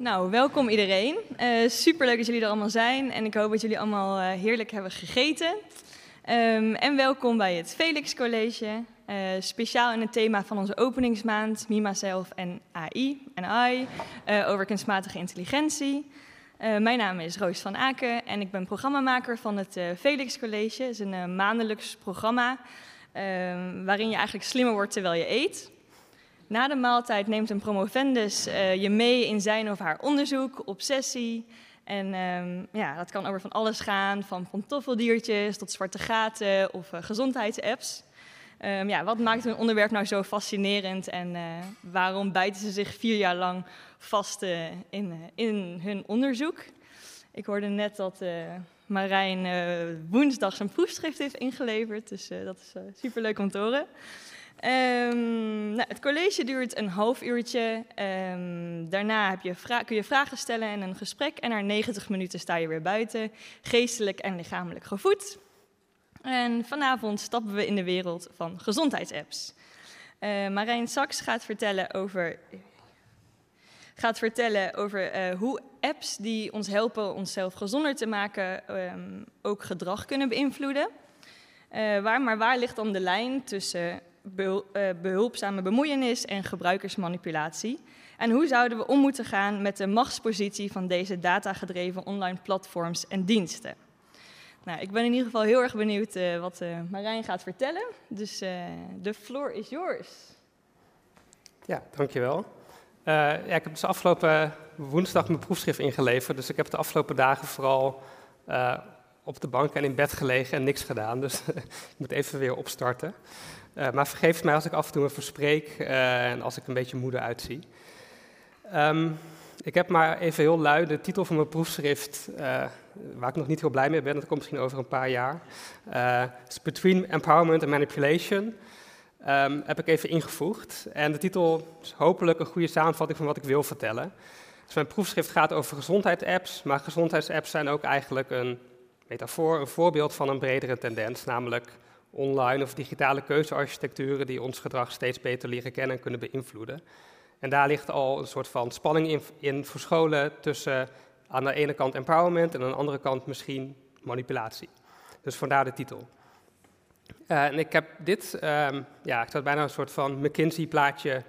Nou, welkom iedereen. Uh, superleuk dat jullie er allemaal zijn en ik hoop dat jullie allemaal uh, heerlijk hebben gegeten. Um, en welkom bij het Felix College, uh, speciaal in het thema van onze openingsmaand, Mima zelf en AI en AI, over kunstmatige intelligentie. mijn naam is Roos van Aken en ik ben programmamaker van het Felix College. Het is een maandelijks programma ehm, waarin je eigenlijk slimmer wordt terwijl je eet. Na de maaltijd neemt een promovendus uh, je mee in zijn of haar onderzoek, obsessie. En um, ja, dat kan over van alles gaan, van pantoffeldiertjes tot zwarte gaten of uh, gezondheidsapps. Um, ja, wat maakt een onderwerp nou zo fascinerend en uh, waarom bijten ze zich vier jaar lang vast in, in hun onderzoek? Ik hoorde net dat Marijn woensdag zijn proefschrift heeft ingeleverd, dus dat is superleuk om te horen. Um, nou, het college duurt een half uurtje. Um, daarna heb je kun je vragen stellen en een gesprek. En na 90 minuten sta je weer buiten, geestelijk en lichamelijk gevoed. En vanavond stappen we in de wereld van gezondheidsapps. Uh, Marijn Saks gaat vertellen over, gaat vertellen over uh, hoe apps die ons helpen onszelf gezonder te maken ook gedrag kunnen beïnvloeden. Uh, waar, maar waar ligt dan de lijn tussen eh, behulpzame bemoeienis en gebruikersmanipulatie? En hoe zouden we om moeten gaan met de machtspositie van deze datagedreven online platforms en diensten? Nou, ik ben in ieder geval heel erg benieuwd uh, wat uh, Marijn gaat vertellen. Dus de floor is yours. Ja, dankjewel. ja, ik heb dus afgelopen woensdag mijn proefschrift ingeleverd. Dus ik heb de afgelopen dagen vooral op de bank en in bed gelegen en niks gedaan. Dus ik moet even weer opstarten. Uh, maar vergeef mij als ik af en toe me verspreek uh, en als ik een beetje moede uitzie. Um, ik heb maar even heel lui de titel van mijn proefschrift, uh, waar ik nog niet heel blij mee ben, dat komt misschien over een paar jaar. It's Between Empowerment and Manipulation. Um, heb ik even ingevoegd. En de titel is hopelijk een goede samenvatting van wat ik wil vertellen. Dus mijn proefschrift gaat over gezondheidsapps, maar gezondheidsapps zijn ook eigenlijk een metafoor, een voorbeeld van een bredere tendens, namelijk online of digitale keuzearchitecturen die ons gedrag steeds beter leren kennen en kunnen beïnvloeden. En daar ligt al een soort van spanning in, in verscholen tussen aan de ene kant empowerment en aan de andere kant misschien manipulatie. Dus vandaar de titel. Uh, en ik heb dit, um, ja, ik had bijna een soort van McKinsey-plaatje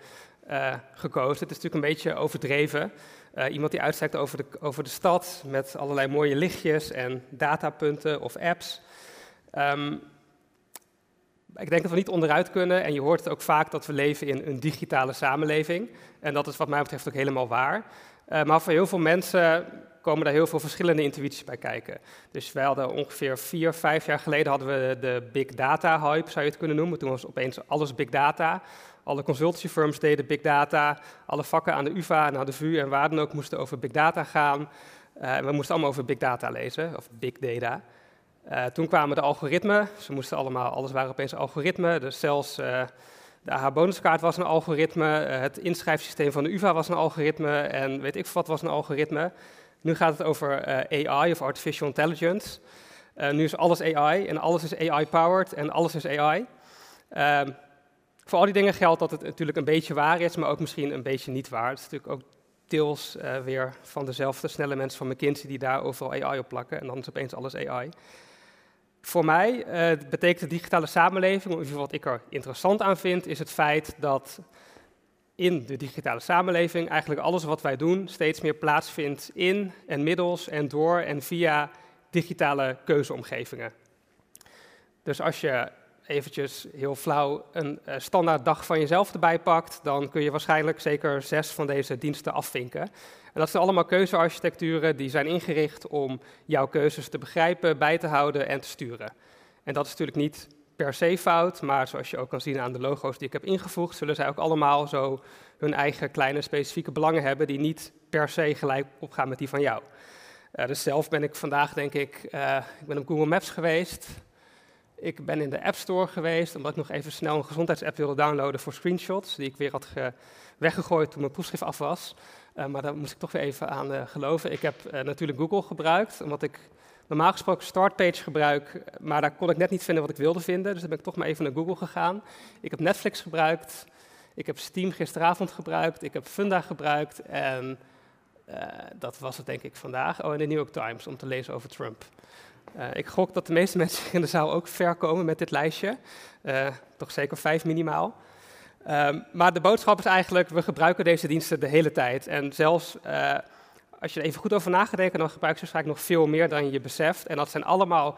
uh, gekozen. Het is natuurlijk een beetje overdreven. Uh, iemand die uitstekt over de, over de stad met allerlei mooie lichtjes en datapunten of apps. Um, ik denk dat we niet onderuit kunnen. En je hoort het ook vaak dat we leven in een digitale samenleving. En dat is wat mij betreft ook helemaal waar. Uh, maar voor heel veel mensen komen daar heel veel verschillende intuïties bij kijken. Dus wij hadden ongeveer vier, vijf jaar geleden hadden we de big data hype, zou je het kunnen noemen. Toen was opeens alles big data. Alle consultancyfirms deden big data. Alle vakken aan de UvA en aan de VU en waar dan ook moesten over big data gaan. Uh, we moesten allemaal over big data lezen, of big data. Uh, toen kwamen de algoritmen. Ze moesten allemaal, alles waren opeens algoritmen. Dus zelfs uh, de AH-bonuskaart was een algoritme. Uh, het inschrijfsysteem van de UvA was een algoritme. En weet ik wat was een algoritme. Nu gaat het over AI of artificial intelligence. nu is alles AI en alles is AI-powered en alles is AI. Ehm, voor al die dingen geldt dat het natuurlijk een beetje waar is, maar ook misschien een beetje niet waar. Het is natuurlijk ook deels weer van dezelfde snelle mensen van McKinsey die daar overal AI op plakken. En dan is opeens alles AI. Voor mij uh, betekent de digitale samenleving, of wat ik er interessant aan vind, is het feit dat in de digitale samenleving eigenlijk alles wat wij doen steeds meer plaatsvindt in en middels en door en via digitale keuzeomgevingen. Dus als je eventjes heel flauw een uh, standaard dag van jezelf erbij pakt, dan kun je waarschijnlijk zeker zes van deze diensten afvinken. En dat zijn allemaal keuzearchitecturen die zijn ingericht om jouw keuzes te begrijpen, bij te houden en te sturen. En dat is natuurlijk niet per se fout, maar zoals je ook kan zien aan de logo's die ik heb ingevoegd, zullen zij ook allemaal zo hun eigen kleine specifieke belangen hebben die niet per se gelijk opgaan met die van jou. Uh, dus zelf ben ik vandaag, denk ik, uh, ik ben op Google Maps geweest. Ik ben in de App Store geweest, omdat ik nog even snel een gezondheidsapp wilde downloaden voor screenshots, die ik weer had weggegooid toen mijn proefschrift af was. Uh, maar daar moest ik toch weer even aan uh, geloven. Ik heb uh, natuurlijk Google gebruikt, omdat ik normaal gesproken Startpage gebruik, maar daar kon ik net niet vinden wat ik wilde vinden. Dus dan ben ik toch maar even naar Google gegaan. Ik heb Netflix gebruikt, ik heb Steam gisteravond gebruikt, ik heb Funda gebruikt en dat was het denk ik vandaag. Oh, in de New York Times om te lezen over Trump. Ik gok dat de meeste mensen in de zaal ook ver komen met dit lijstje. toch zeker vijf minimaal. Um, maar de boodschap is eigenlijk, we gebruiken deze diensten de hele tijd. En zelfs uh, als je er even goed over na dan gebruik je ze waarschijnlijk nog veel meer dan je beseft. En dat zijn allemaal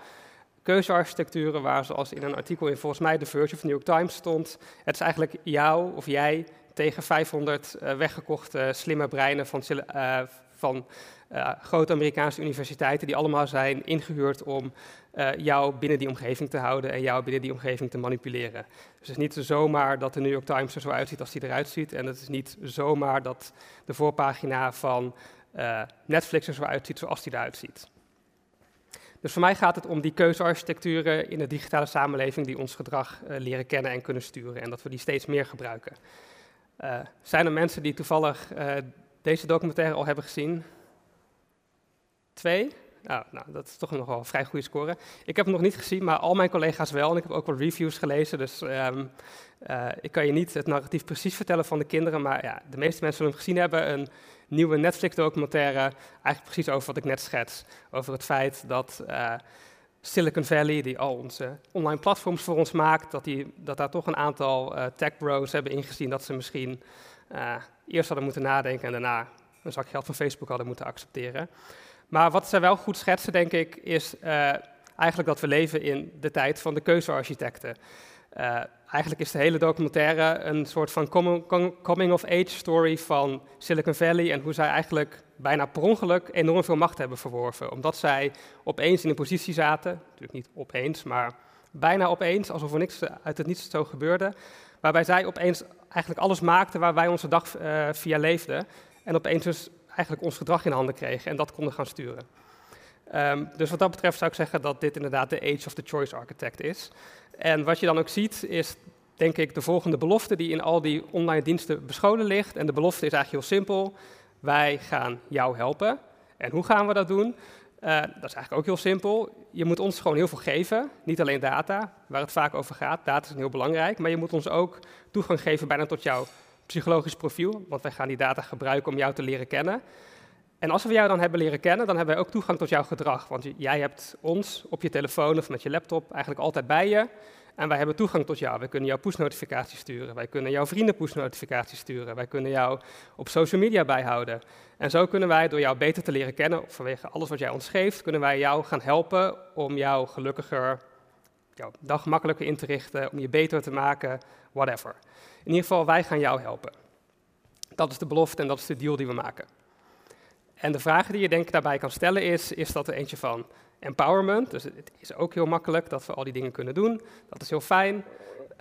keuzearchitecturen waar, zoals in een artikel in volgens mij de Verge of New York Times stond, het is eigenlijk jou of jij tegen 500 uh, eh, weggekochte slimme breinen van, uh, van uh, grote Amerikaanse universiteiten, die allemaal zijn ingehuurd om jou binnen die omgeving te houden en jou binnen die omgeving te manipuleren. Dus het is niet zomaar dat de New York Times er zo uitziet als die eruit ziet. En het is niet zomaar dat de voorpagina van Netflix er zo uitziet zoals die eruit ziet. Dus voor mij gaat het om die keuzearchitecturen in de digitale samenleving die ons gedrag leren kennen en kunnen sturen en dat we die steeds meer gebruiken. Uh, zijn er mensen die toevallig deze documentaire al hebben gezien? Twee? Nou, nou, dat is toch nog wel een vrij goede score. Ik heb hem nog niet gezien, maar al mijn collega's wel. En ik heb ook wel reviews gelezen. Dus um, uh, ik kan je niet het narratief precies vertellen van de kinderen. Maar ja, de meeste mensen zullen hem gezien hebben. Een nieuwe Netflix-documentaire. Eigenlijk precies over wat ik net schets. Over het feit dat Silicon Valley, die al onze online platforms voor ons maakt, dat, die, dat daar toch een aantal uh, tech bros hebben ingezien dat ze misschien eerst hadden moeten nadenken en daarna een zak geld van Facebook hadden moeten accepteren. Maar wat zij wel goed schetsen, denk ik, is uh, eigenlijk dat we leven in de tijd van de keuzearchitecten. Eigenlijk is de hele documentaire een soort van coming-of-age story van Silicon Valley en hoe zij eigenlijk bijna per ongeluk enorm veel macht hebben verworven. Omdat zij opeens in een positie zaten, natuurlijk niet opeens, maar bijna opeens, alsof er niks uit het niets zo gebeurde, waarbij zij opeens eigenlijk alles maakten waar wij onze dag uh, via leefden. En opeens dus eigenlijk ons gedrag in handen kregen en dat konden gaan sturen. Um, dus wat dat betreft zou ik zeggen dat dit inderdaad de Age of the Choice Architect is. En wat je dan ook ziet is, denk ik, de volgende belofte die in al die online diensten bescholen ligt. En de belofte is eigenlijk heel simpel. Wij gaan jou helpen. En hoe gaan we dat doen? Uh, dat is eigenlijk ook heel simpel. Je moet ons gewoon heel veel geven. Niet alleen data, waar het vaak over gaat. Data is heel belangrijk. Maar je moet ons ook toegang geven bijna tot jouw psychologisch profiel, want wij gaan die data gebruiken om jou te leren kennen. En als we jou dan hebben leren kennen, dan hebben wij ook toegang tot jouw gedrag. Want jij hebt ons op je telefoon of met je laptop eigenlijk altijd bij je. En wij hebben toegang tot jou. Wij kunnen jouw push-notificaties sturen. Wij kunnen jouw vrienden push-notificaties sturen. Wij kunnen jou op social media bijhouden. En zo kunnen wij, door jou beter te leren kennen, vanwege alles wat jij ons geeft, kunnen wij jou gaan helpen om jou gelukkiger, jouw dag makkelijker in te richten, om je beter te maken, whatever. In ieder geval, wij gaan jou helpen. Dat is de belofte en dat is de deal die we maken. En de vraag die je denk ik daarbij kan stellen is, is dat er eentje van empowerment? Dus het is ook heel makkelijk dat we al die dingen kunnen doen. Dat is heel fijn.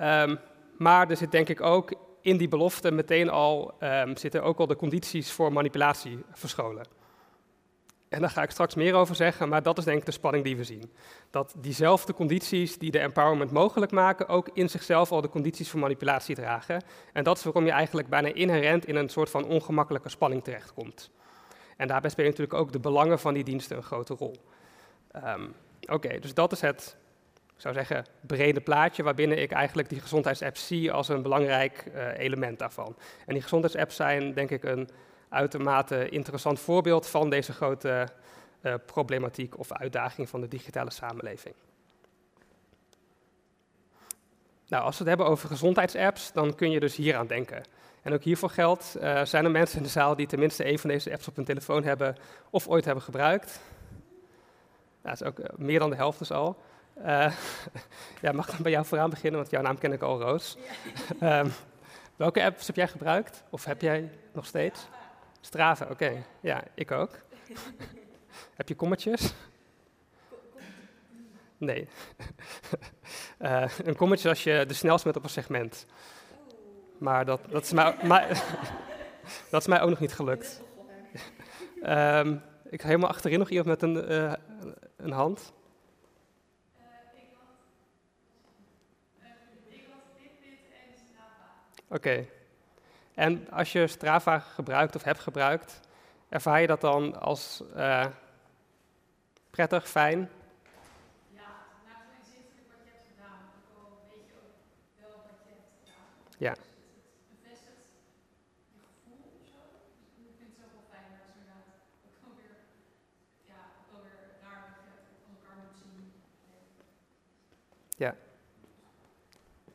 Um, maar er zit denk ik ook in die belofte meteen al, um, zitten ook al de condities voor manipulatie verscholen. En daar ga ik straks meer over zeggen, maar dat is denk ik de spanning die we zien. Dat diezelfde condities die de empowerment mogelijk maken, ook in zichzelf al de condities voor manipulatie dragen. En dat is waarom je eigenlijk bijna inherent in een soort van ongemakkelijke spanning terechtkomt. En daarbij spelen natuurlijk ook de belangen van die diensten een grote rol. Um, Oké, dus dat is het, ik zou zeggen, brede plaatje waarbinnen ik eigenlijk die gezondheidsapps zie als een belangrijk uh, element daarvan. En die gezondheidsapps zijn denk ik een uitermate interessant voorbeeld van deze grote uh, problematiek of uitdaging van de digitale samenleving. Nou, als we het hebben over gezondheidsapps, dan kun je dus hier aan denken. En ook hiervoor geldt, uh, zijn er mensen in de zaal die tenminste een van deze apps op hun telefoon hebben of ooit hebben gebruikt? Dat is ook uh, meer dan de helft dus al. Uh, ja, mag ik dan bij jou vooraan beginnen, want jouw naam ken ik al, Roos. Ja. um, welke apps heb jij gebruikt? Of heb jij nog steeds? Strava, oké. Ja, ik ook. Heb je kommetjes? Nee. uh, een kommetje als je de snelste bent op een segment. Maar dat, dat, is, mij, dat is mij ook nog niet gelukt. um, ik ga helemaal achterin nog iemand met een, uh, een hand. Oké. Okay. En als je Strava gebruikt of hebt gebruikt, ervaar je dat dan als uh, prettig, fijn? Ja, het is inzichtelijk wat je hebt gedaan. Ook al weet je ook wel wat je hebt gedaan. Ja. Dus het, het bevestigt je gevoel of zo. Dus ik vind het zo wel fijn als inderdaad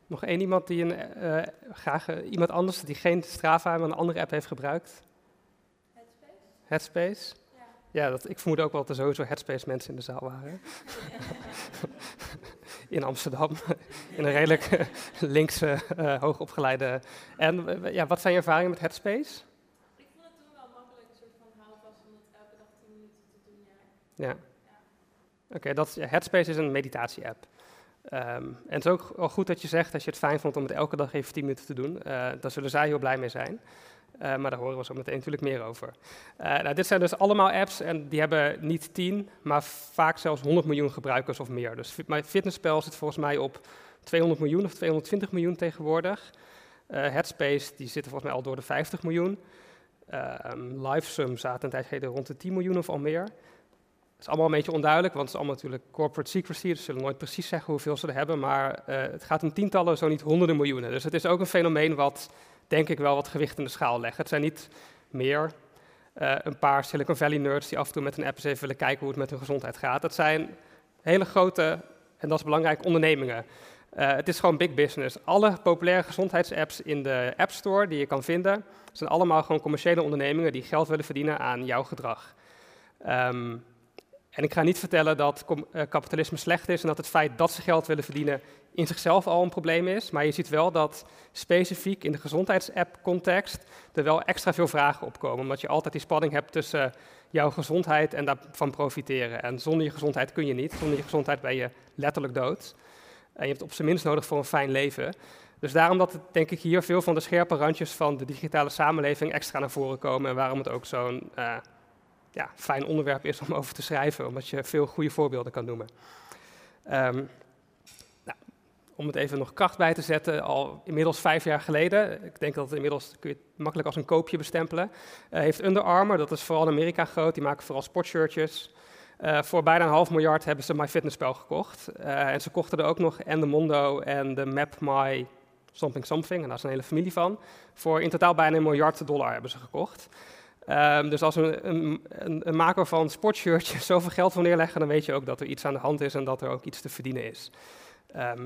Nog één iemand die een, eh, graag eh, iemand anders die geen Strava, maar een andere app heeft gebruikt? Headspace? Headspace? Ja. Ja, dat, ik vermoed ook wel dat er sowieso Headspace mensen in de zaal waren. in Amsterdam. in een redelijk linkse, eh, hoogopgeleide. En ja, wat zijn je ervaringen met Headspace? Ik vond het toen wel makkelijk, een soort van houvast om het elke dag 10 minuten te doen. Ja. Ja. Oké, dat ja, Headspace is een meditatie-app. Ehm, en het is ook wel goed dat je zegt dat je het fijn vond om het elke dag even 10 minuten te doen. Eh, daar zullen zij heel blij mee zijn. Eh, maar daar horen we zo meteen natuurlijk meer over. Eh, nou, dit zijn dus allemaal apps en die hebben niet 10, maar vaak zelfs 100 miljoen gebruikers of meer. Dus mijn fitnesspel zit volgens mij op 200 miljoen of 220 miljoen tegenwoordig. Headspace die zitten volgens mij al door de 50 miljoen. Ehm Livesum zaten een tijd geleden rond de 10 miljoen of al meer. Het is allemaal een beetje onduidelijk, want het is allemaal natuurlijk corporate secrecy. Dus ze zullen nooit precies zeggen hoeveel ze er hebben. Maar eh, het gaat om tientallen, zo niet honderden miljoenen. Dus het is ook een fenomeen wat, denk ik, wel wat gewicht in de schaal legt. Het zijn niet meer eh, een paar Silicon Valley nerds die af en toe met een app eens even willen kijken hoe het met hun gezondheid gaat. Dat zijn hele grote, en dat is belangrijk, ondernemingen. Eh, het is gewoon big business. Alle populaire gezondheidsapps in de App Store die je kan vinden, zijn allemaal gewoon commerciële ondernemingen die geld willen verdienen aan jouw gedrag. Ehm, en ik ga niet vertellen dat eh, kapitalisme slecht is en dat het feit dat ze geld willen verdienen in zichzelf al een probleem is. Maar je ziet wel dat specifiek in de gezondheidsapp-context er wel extra veel vragen opkomen. Omdat je altijd die spanning hebt tussen jouw gezondheid en daarvan profiteren. En zonder je gezondheid kun je niet. Zonder je gezondheid ben je letterlijk dood. En je hebt het op zijn minst nodig voor een fijn leven. Dus daarom dat, denk ik, hier veel van de scherpe randjes van de digitale samenleving extra naar voren komen. En waarom het ook zo'n eh, ja, fijn onderwerp is om over te schrijven, omdat je veel goede voorbeelden kan noemen. Ehm, nou, om het even nog kracht bij te zetten, al inmiddels vijf jaar geleden, ik denk dat het inmiddels kun je het makkelijk als een koopje bestempelen, eh, heeft Under Armour, dat is vooral in Amerika groot, die maken vooral sportshirtjes. Eh, voor bijna een half miljard hebben ze MyFitnessPal gekocht. Eh, en ze kochten er ook nog Endomondo en de Map My Something Something, en daar is een hele familie van. Voor in totaal bijna een miljard dollar hebben ze gekocht. Ehm, dus als een, een, een, maker van sportshirtjes zoveel geld wil neerleggen, dan weet je ook dat er iets aan de hand is en dat er ook iets te verdienen is. Ehm,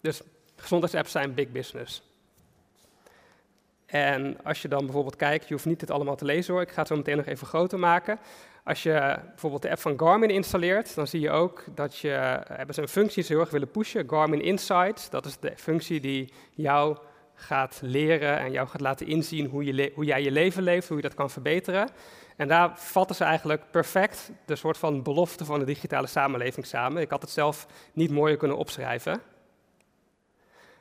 dus gezondheidsapps zijn big business. En als je dan bijvoorbeeld kijkt, je hoeft niet dit allemaal te lezen hoor, ik ga het zo meteen nog even groter maken. Als je bijvoorbeeld de app van Garmin installeert, dan zie je ook dat je, hebben ze een functie ze erg willen pushen, Garmin Insights. Dat is de functie die jou gaat leren en jou gaat laten inzien hoe, je hoe jij je leven leeft, hoe je dat kan verbeteren. En daar vatten ze eigenlijk perfect de soort van belofte van de digitale samenleving samen. Ik had het zelf niet mooier kunnen opschrijven.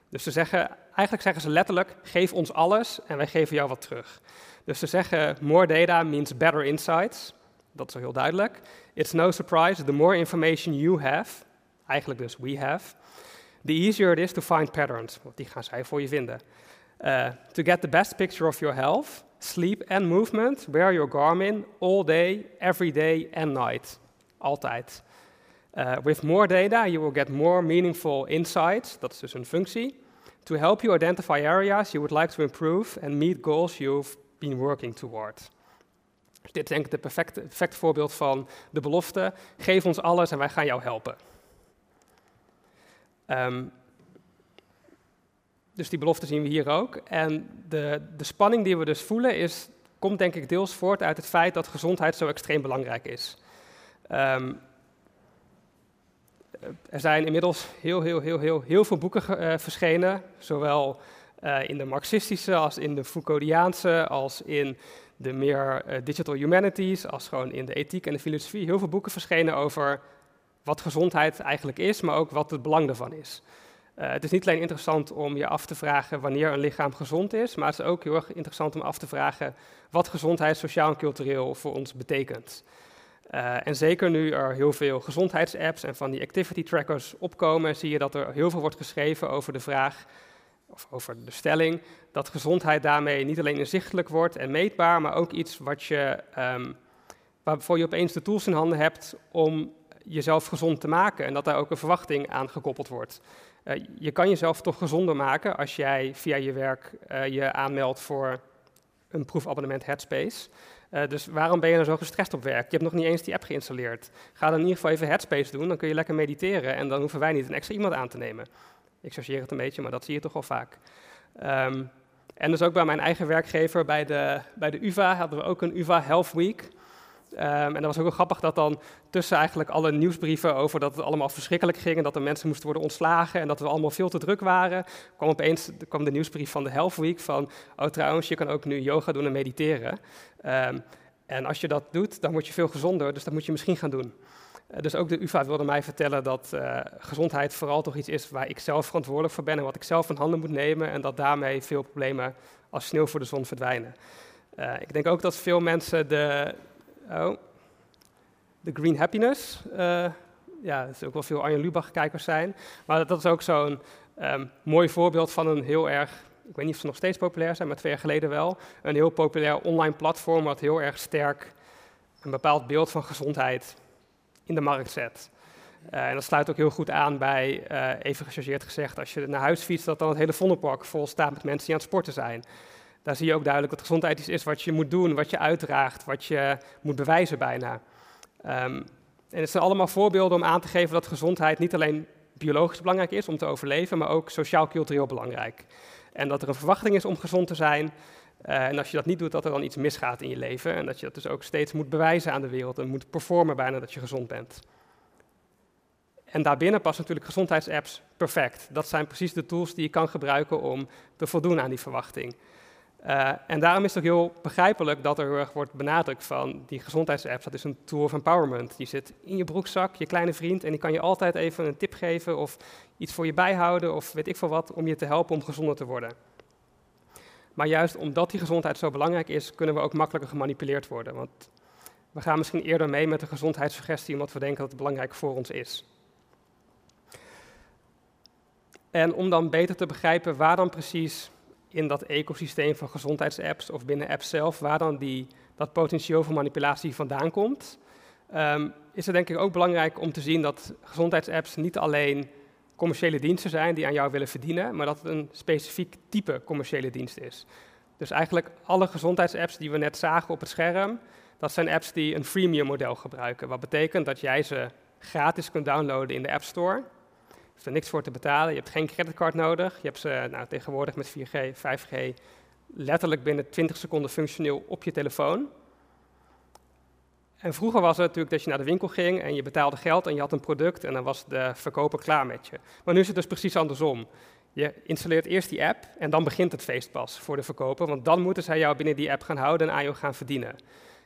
Dus ze zeggen, eigenlijk zeggen ze letterlijk, geef ons alles en wij geven jou wat terug. Dus ze zeggen, more data means better insights. Dat is heel duidelijk. It's no surprise, the more information you have, eigenlijk dus we have, the easier it is to find patterns. Want die gaan zij voor je vinden. Uh, to get the best picture of your health, sleep and movement, wear your Garmin all day, every day and night. Altijd. Uh, with more data, you will get more meaningful insights. Dat is dus een functie. To help you identify areas you would like to improve and meet goals you've been working toward. Dit is denk ik het perfecte, perfecte voorbeeld van de belofte. Geef ons alles en wij gaan jou helpen. Um, dus die belofte zien we hier ook. En de, de spanning die we dus voelen is, komt denk ik deels voort uit het feit dat gezondheid zo extreem belangrijk is. Um, er zijn inmiddels heel, heel, heel, heel, heel veel boeken uh, verschenen, zowel uh, in de marxistische als in de Foucauldiaanse, als in de meer uh, digital humanities, als gewoon in de ethiek en de filosofie. Heel veel boeken verschenen over wat gezondheid eigenlijk is, maar ook wat het belang daarvan is. Uh, het is niet alleen interessant om je af te vragen wanneer een lichaam gezond is, maar het is ook heel erg interessant om af te vragen wat gezondheid sociaal en cultureel voor ons betekent. Uh, en zeker nu er heel veel gezondheidsapps en van die activity trackers opkomen, zie je dat er heel veel wordt geschreven over de vraag, of over de stelling, dat gezondheid daarmee niet alleen inzichtelijk wordt en meetbaar, maar ook iets wat je, um, waarvoor je opeens de tools in handen hebt om jezelf gezond te maken en dat daar ook een verwachting aan gekoppeld wordt. Uh, je kan jezelf toch gezonder maken als jij via je werk uh, je aanmeldt voor een proefabonnement Headspace. Uh, dus waarom ben je dan zo gestrest op werk? Je hebt nog niet eens die app geïnstalleerd. Ga dan in ieder geval even Headspace doen, dan kun je lekker mediteren en dan hoeven wij niet een extra iemand aan te nemen. Ik chargeer het een beetje, maar dat zie je toch wel vaak. Um, en dus ook bij mijn eigen werkgever, bij de, bij de UvA, hadden we ook een UvA Health Week. Um, en dat was ook wel grappig dat dan tussen eigenlijk alle nieuwsbrieven over dat het allemaal verschrikkelijk ging en dat de mensen moesten worden ontslagen en dat we allemaal veel te druk waren, kwam opeens kwam de nieuwsbrief van de Health Week van, oh trouwens, je kan ook nu yoga doen en mediteren. Um, en als je dat doet, dan word je veel gezonder, dus dat moet je misschien gaan doen. Uh, dus ook de UvA wilde mij vertellen dat uh, gezondheid vooral toch iets is waar ik zelf verantwoordelijk voor ben en wat ik zelf in handen moet nemen en dat daarmee veel problemen als sneeuw voor de zon verdwijnen. Uh, ik denk ook dat veel mensen de, Oh. De Green Happiness. Uh, ja, er is ook wel veel Arjen Lubach-kijkers zijn. Maar dat is ook zo'n um, mooi voorbeeld van een heel erg, ik weet niet of ze nog steeds populair zijn, maar twee jaar geleden wel, een heel populair online platform wat heel erg sterk een bepaald beeld van gezondheid in de markt zet. Uh, en dat sluit ook heel goed aan bij, uh, even gechargeerd gezegd, als je naar huis fietst, dat dan het hele Vondelpark vol staat met mensen die aan het sporten zijn daar zie je ook duidelijk dat gezondheid iets is wat je moet doen, wat je uitdraagt, wat je moet bewijzen bijna. Um, en het zijn allemaal voorbeelden om aan te geven dat gezondheid niet alleen biologisch belangrijk is om te overleven, maar ook sociaal-cultureel belangrijk. En dat er een verwachting is om gezond te zijn. Uh, en als je dat niet doet, dat er dan iets misgaat in je leven. En dat je dat dus ook steeds moet bewijzen aan de wereld en moet performen bijna dat je gezond bent. En daarbinnen passen natuurlijk gezondheidsapps perfect. Dat zijn precies de tools die je kan gebruiken om te voldoen aan die verwachting. Uh, en daarom is het ook heel begrijpelijk dat er heel erg wordt benadrukt van die gezondheidsapps, dat is een tool of empowerment. Die zit in je broekzak, je kleine vriend, en die kan je altijd even een tip geven of iets voor je bijhouden of weet ik veel wat, om je te helpen om gezonder te worden. Maar juist omdat die gezondheid zo belangrijk is, kunnen we ook makkelijker gemanipuleerd worden. Want we gaan misschien eerder mee met de gezondheidssuggestie omdat we denken dat het belangrijk voor ons is. En om dan beter te begrijpen waar dan precies in dat ecosysteem van gezondheidsapps of binnen apps zelf, waar dan die, dat potentieel voor manipulatie vandaan komt, um, is het denk ik ook belangrijk om te zien dat gezondheidsapps niet alleen commerciële diensten zijn die aan jou willen verdienen, maar dat het een specifiek type commerciële dienst is. Dus eigenlijk alle gezondheidsapps die we net zagen op het scherm, dat zijn apps die een freemium model gebruiken. Wat betekent dat jij ze gratis kunt downloaden in de App Store hoeft er niks voor te betalen. Je hebt geen creditcard nodig. Je hebt ze nou, tegenwoordig met 4G, 5G letterlijk binnen 20 seconden functioneel op je telefoon. En vroeger was het natuurlijk dat je naar de winkel ging en je betaalde geld en je had een product en dan was de verkoper klaar met je. Maar nu is het dus precies andersom. Je installeert eerst die app en dan begint het feest pas voor de verkoper, want dan moeten zij jou binnen die app gaan houden en aan jou gaan verdienen.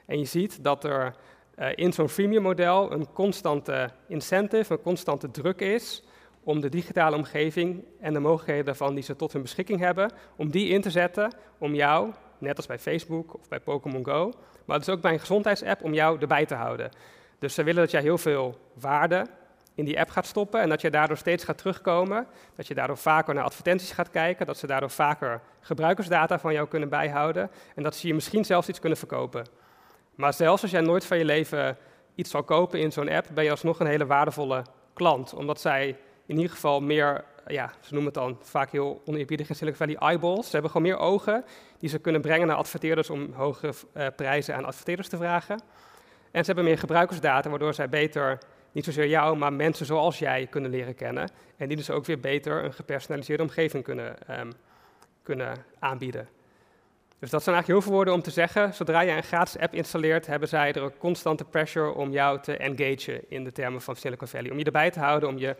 En je ziet dat er uh, in zo'n freemium model een constante incentive, een constante druk is om de digitale omgeving en de mogelijkheden daarvan die ze tot hun beschikking hebben, om die in te zetten om jou, net als bij Facebook of bij Pokémon Go, maar dus ook bij een gezondheidsapp, om jou erbij te houden. Dus ze willen dat jij heel veel waarde in die app gaat stoppen en dat je daardoor steeds gaat terugkomen, dat je daardoor vaker naar advertenties gaat kijken, dat ze daardoor vaker gebruikersdata van jou kunnen bijhouden en dat ze je misschien zelfs iets kunnen verkopen. Maar zelfs als jij nooit van je leven iets zal kopen in zo'n app, ben je alsnog een hele waardevolle klant, omdat zij in ieder geval meer, ja, ze noemen het dan vaak heel oneerbiedig in Silicon Valley, eyeballs. Ze hebben gewoon meer ogen die ze kunnen brengen naar adverteerders om hogere uh, prijzen aan adverteerders te vragen. En ze hebben meer gebruikersdata, waardoor zij beter, niet zozeer jou, maar mensen zoals jij kunnen leren kennen. En die dus ook weer beter een gepersonaliseerde omgeving kunnen, um, kunnen aanbieden. Dus dat zijn eigenlijk heel veel woorden om te zeggen. Zodra je een gratis app installeert, hebben zij er een constante pressure om jou te engagen in de termen van Silicon Valley. Om je erbij te houden, om je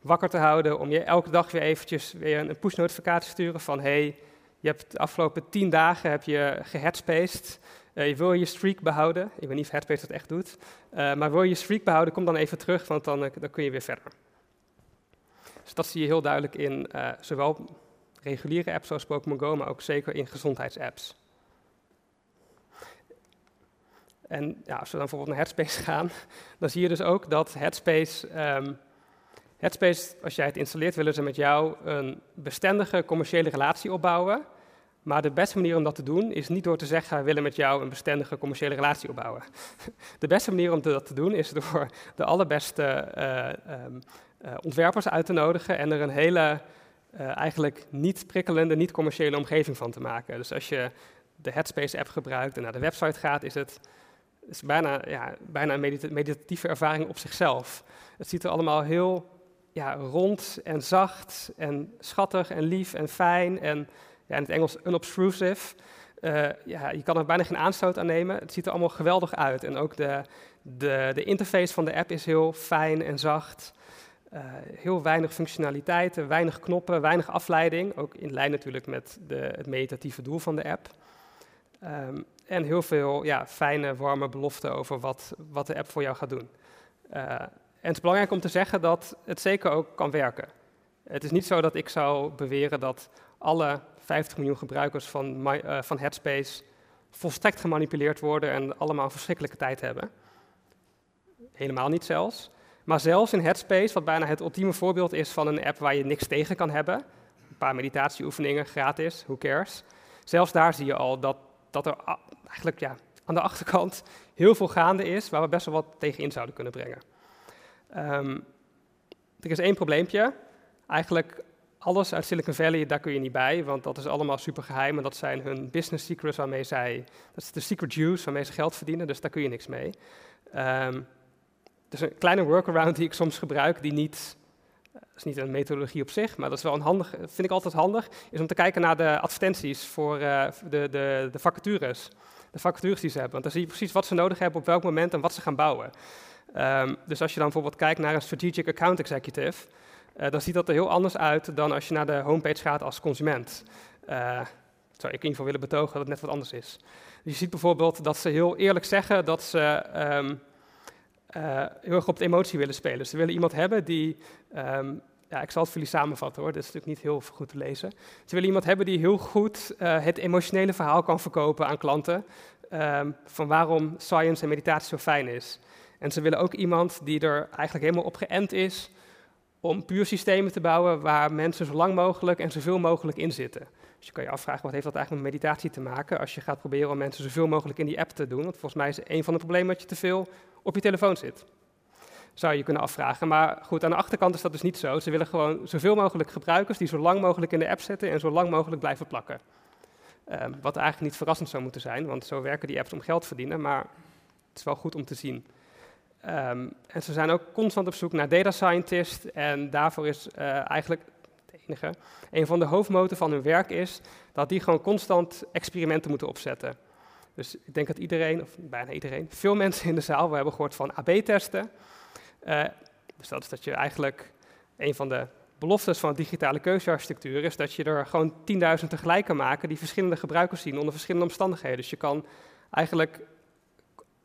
wakker te houden, om je elke dag weer eventjes weer een push-notificatie te sturen van hey, je hebt de afgelopen tien dagen heb je geheadspaced, uh, je wil je streak behouden. Ik weet niet of Headspace dat echt doet, uh, maar wil je je streak behouden, kom dan even terug, want dan, uh, dan kun je weer verder. Dus dat zie je heel duidelijk in zowel reguliere apps zoals Pokémon Go, maar ook zeker in gezondheidsapps. En ja, als we dan bijvoorbeeld naar Headspace gaan, dan zie je dus ook dat Headspace um, Headspace, als jij het installeert, willen ze met jou een bestendige commerciële relatie opbouwen. Maar de beste manier om dat te doen is niet door te zeggen, we willen met jou een bestendige commerciële relatie opbouwen. De beste manier om dat te doen is door de allerbeste uh, um, uh, ontwerpers uit te nodigen en er een hele uh, eigenlijk niet prikkelende, niet commerciële omgeving van te maken. Dus als je de Headspace-app gebruikt en naar de website gaat, is het is bijna, ja, bijna een meditatieve ervaring op zichzelf. Het ziet er allemaal heel ja, rond en zacht en schattig en lief en fijn en ja, in het Engels unobtrusive. Uh, ja, je kan er bijna geen aanstoot aan nemen. Het ziet er allemaal geweldig uit. En ook de, de, de interface van de app is heel fijn en zacht. Uh, heel weinig functionaliteiten, weinig knoppen, weinig afleiding. Ook in lijn natuurlijk met de, het meditatieve doel van de app. Um, en heel veel ja, fijne, warme beloften over wat, wat de app voor jou gaat doen. Uh, en het is belangrijk om te zeggen dat het zeker ook kan werken. Het is niet zo dat ik zou beweren dat alle 50 miljoen gebruikers van, uh, van Headspace volstrekt gemanipuleerd worden en allemaal een verschrikkelijke tijd hebben. Helemaal niet zelfs. Maar zelfs in Headspace, wat bijna het ultieme voorbeeld is van een app waar je niks tegen kan hebben, een paar meditatieoefeningen gratis, who cares. Zelfs daar zie je al dat, dat er eigenlijk ja, aan de achterkant heel veel gaande is waar we best wel wat tegen in zouden kunnen brengen. Um, er is één probleempje. Eigenlijk alles uit Silicon Valley, daar kun je niet bij, want dat is allemaal super geheim en dat zijn hun business secrets waarmee zij, dat is de secret juice waarmee ze geld verdienen, dus daar kun je niks mee. Um, dus een kleine workaround die ik soms gebruik, die niet, dat is niet een methodologie op zich, maar dat is wel een handig, vind ik altijd handig, is om te kijken naar de advertenties voor uh, de, de, de vacatures. De vacatures die ze hebben, want dan zie je precies wat ze nodig hebben op welk moment en wat ze gaan bouwen. Um, dus als je dan bijvoorbeeld kijkt naar een strategic account executive, uh, dan ziet dat er heel anders uit dan als je naar de homepage gaat als consument. Uh, zou ik in ieder geval willen betogen dat het net wat anders is. Dus je ziet bijvoorbeeld dat ze heel eerlijk zeggen dat ze um, uh, heel erg op de emotie willen spelen. Ze willen iemand hebben die, um, ja, ik zal het voor jullie samenvatten hoor, dat is natuurlijk niet heel goed te lezen. Ze willen iemand hebben die heel goed het emotionele verhaal kan verkopen aan klanten, van waarom science en meditatie zo fijn is. En ze willen ook iemand die er eigenlijk helemaal op geënt is om puur systemen te bouwen waar mensen zo lang mogelijk en zoveel mogelijk in zitten. Dus je kan je afvragen, wat heeft dat eigenlijk met meditatie te maken als je gaat proberen om mensen zoveel mogelijk in die app te doen? Want volgens mij is een van de problemen dat je te veel op je telefoon zit. Zou je kunnen afvragen. Maar goed, aan de achterkant is dat dus niet zo. Ze willen gewoon zoveel mogelijk gebruikers die zo lang mogelijk in de app zitten en zo lang mogelijk blijven plakken. Um, wat eigenlijk niet verrassend zou moeten zijn, want zo werken die apps om geld te verdienen, maar het is wel goed om te zien. Um, en ze zijn ook constant op zoek naar data scientist. En daarvoor is uh, eigenlijk het enige, een van de hoofdmoten van hun werk is dat die gewoon constant experimenten moeten opzetten. Dus ik denk dat iedereen, of bijna iedereen, veel mensen in de zaal, we hebben gehoord van AB-testen. Uh, dus dat is dat je eigenlijk een van de beloftes van digitale keuzearchitectuur is dat je er gewoon 10.000 tegelijk kan maken die verschillende gebruikers zien onder verschillende omstandigheden. Dus je kan eigenlijk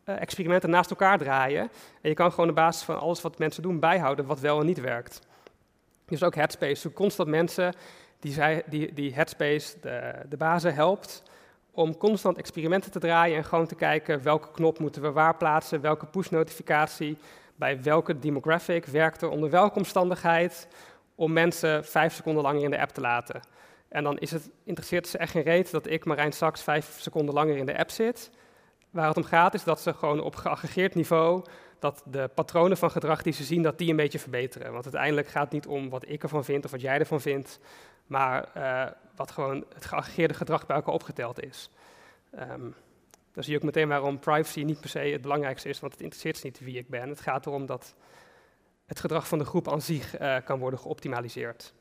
experimenten naast elkaar draaien. En je kan gewoon op basis van alles wat mensen doen bijhouden wat wel en niet werkt. Dus ook Headspace zoekt constant mensen die, zij, die, die Headspace, de, de bazen, helpt om constant experimenten te draaien en gewoon te kijken welke knop moeten we waar plaatsen, welke push-notificatie, bij welke demographic werkt er onder welke omstandigheid, om mensen vijf seconden langer in de app te laten. En dan is het, interesseert ze echt geen reet dat ik, Marijn Saks, vijf seconden langer in de app zit. Waar het om gaat is dat ze gewoon op geaggregeerd niveau, dat de patronen van gedrag die ze zien, dat die een beetje verbeteren. Want uiteindelijk gaat het niet om wat ik ervan vind of wat jij ervan vindt, maar uh, wat gewoon het geaggregeerde gedrag bij elkaar opgeteld is. Um, dan zie je ook meteen waarom privacy niet per se het belangrijkste is, want het interesseert ze niet wie ik ben. Het gaat erom dat het gedrag van de groep aan zich uh, kan worden geoptimaliseerd.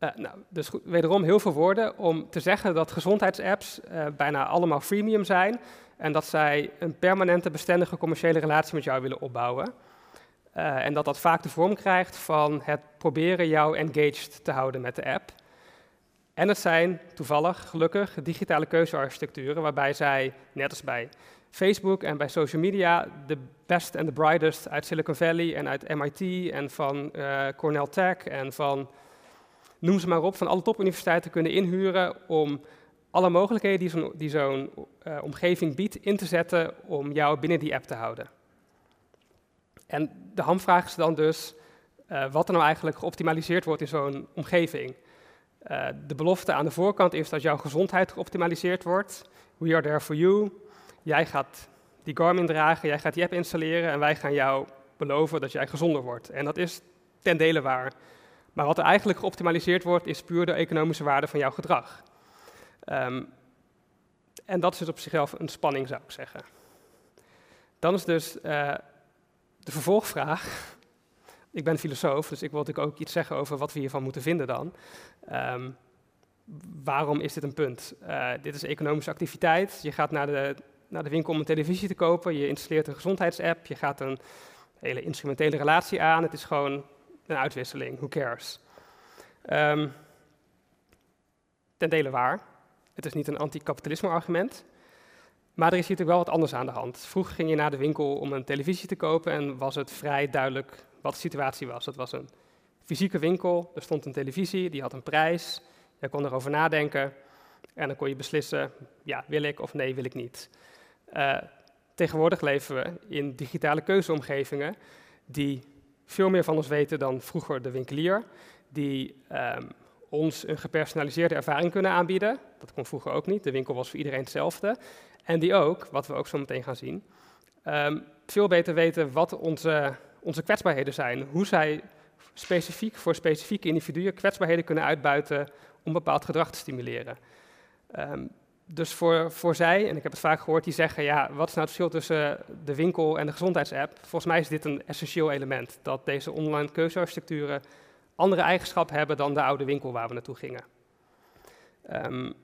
Uh, nou, dus wederom heel veel woorden om te zeggen dat gezondheidsapps uh, bijna allemaal freemium zijn en dat zij een permanente bestendige commerciële relatie met jou willen opbouwen. Uh, en dat dat vaak de vorm krijgt van het proberen jou engaged te houden met de app. En het zijn toevallig, gelukkig, digitale keuzearchitecturen waarbij zij, net als bij Facebook en bij social media, de best en de brightest uit Silicon Valley en uit MIT en van Cornell Tech en van noem ze maar op, van alle topuniversiteiten kunnen inhuren om alle mogelijkheden die zo'n die zo'n uh, omgeving biedt in te zetten om jou binnen die app te houden. En de hamvraag is dan dus uh, wat er nou eigenlijk geoptimaliseerd wordt in zo'n omgeving. Uh, de belofte aan de voorkant is dat jouw gezondheid geoptimaliseerd wordt. We are there for you. Jij gaat die Garmin dragen, jij gaat die app installeren en wij gaan jou beloven dat jij gezonder wordt. En dat is ten dele waar. Maar wat er eigenlijk geoptimaliseerd wordt, is puur de economische waarde van jouw gedrag. Ehm, en dat is dus op zichzelf een spanning, zou ik zeggen. Dan is dus eh, de vervolgvraag. Ik ben filosoof, dus ik wil natuurlijk ook iets zeggen over wat we hiervan moeten vinden dan. Ehm, waarom is dit een punt? Uh, dit is economische activiteit. Je gaat naar de, naar de winkel om een televisie te kopen. Je installeert een gezondheidsapp. Je gaat een hele instrumentele relatie aan. Het is gewoon een uitwisseling. Who cares? Um, ten dele waar. Het is niet een anti-kapitalisme argument. Maar er is hier natuurlijk wel wat anders aan de hand. Vroeger ging je naar de winkel om een televisie te kopen en was het vrij duidelijk wat de situatie was. Het was een fysieke winkel, er stond een televisie, die had een prijs. Je kon erover nadenken en dan kon je beslissen, ja, wil ik of nee, wil ik niet. Uh, tegenwoordig leven we in digitale keuzeomgevingen die veel meer van ons weten dan vroeger de winkelier, die um, ons een gepersonaliseerde ervaring kunnen aanbieden. Dat kon vroeger ook niet, de winkel was voor iedereen hetzelfde. En die ook, wat we ook zo meteen gaan zien, um, veel beter weten wat onze, onze kwetsbaarheden zijn. Hoe zij specifiek voor specifieke individuen kwetsbaarheden kunnen uitbuiten om bepaald gedrag te stimuleren. Um, dus voor, voor zij, en ik heb het vaak gehoord, die zeggen, ja, wat is nou het verschil tussen de winkel en de gezondheidsapp? Volgens mij is dit een essentieel element, dat deze online keuzearchitecturen andere eigenschappen hebben dan de oude winkel waar we naartoe gingen. Um,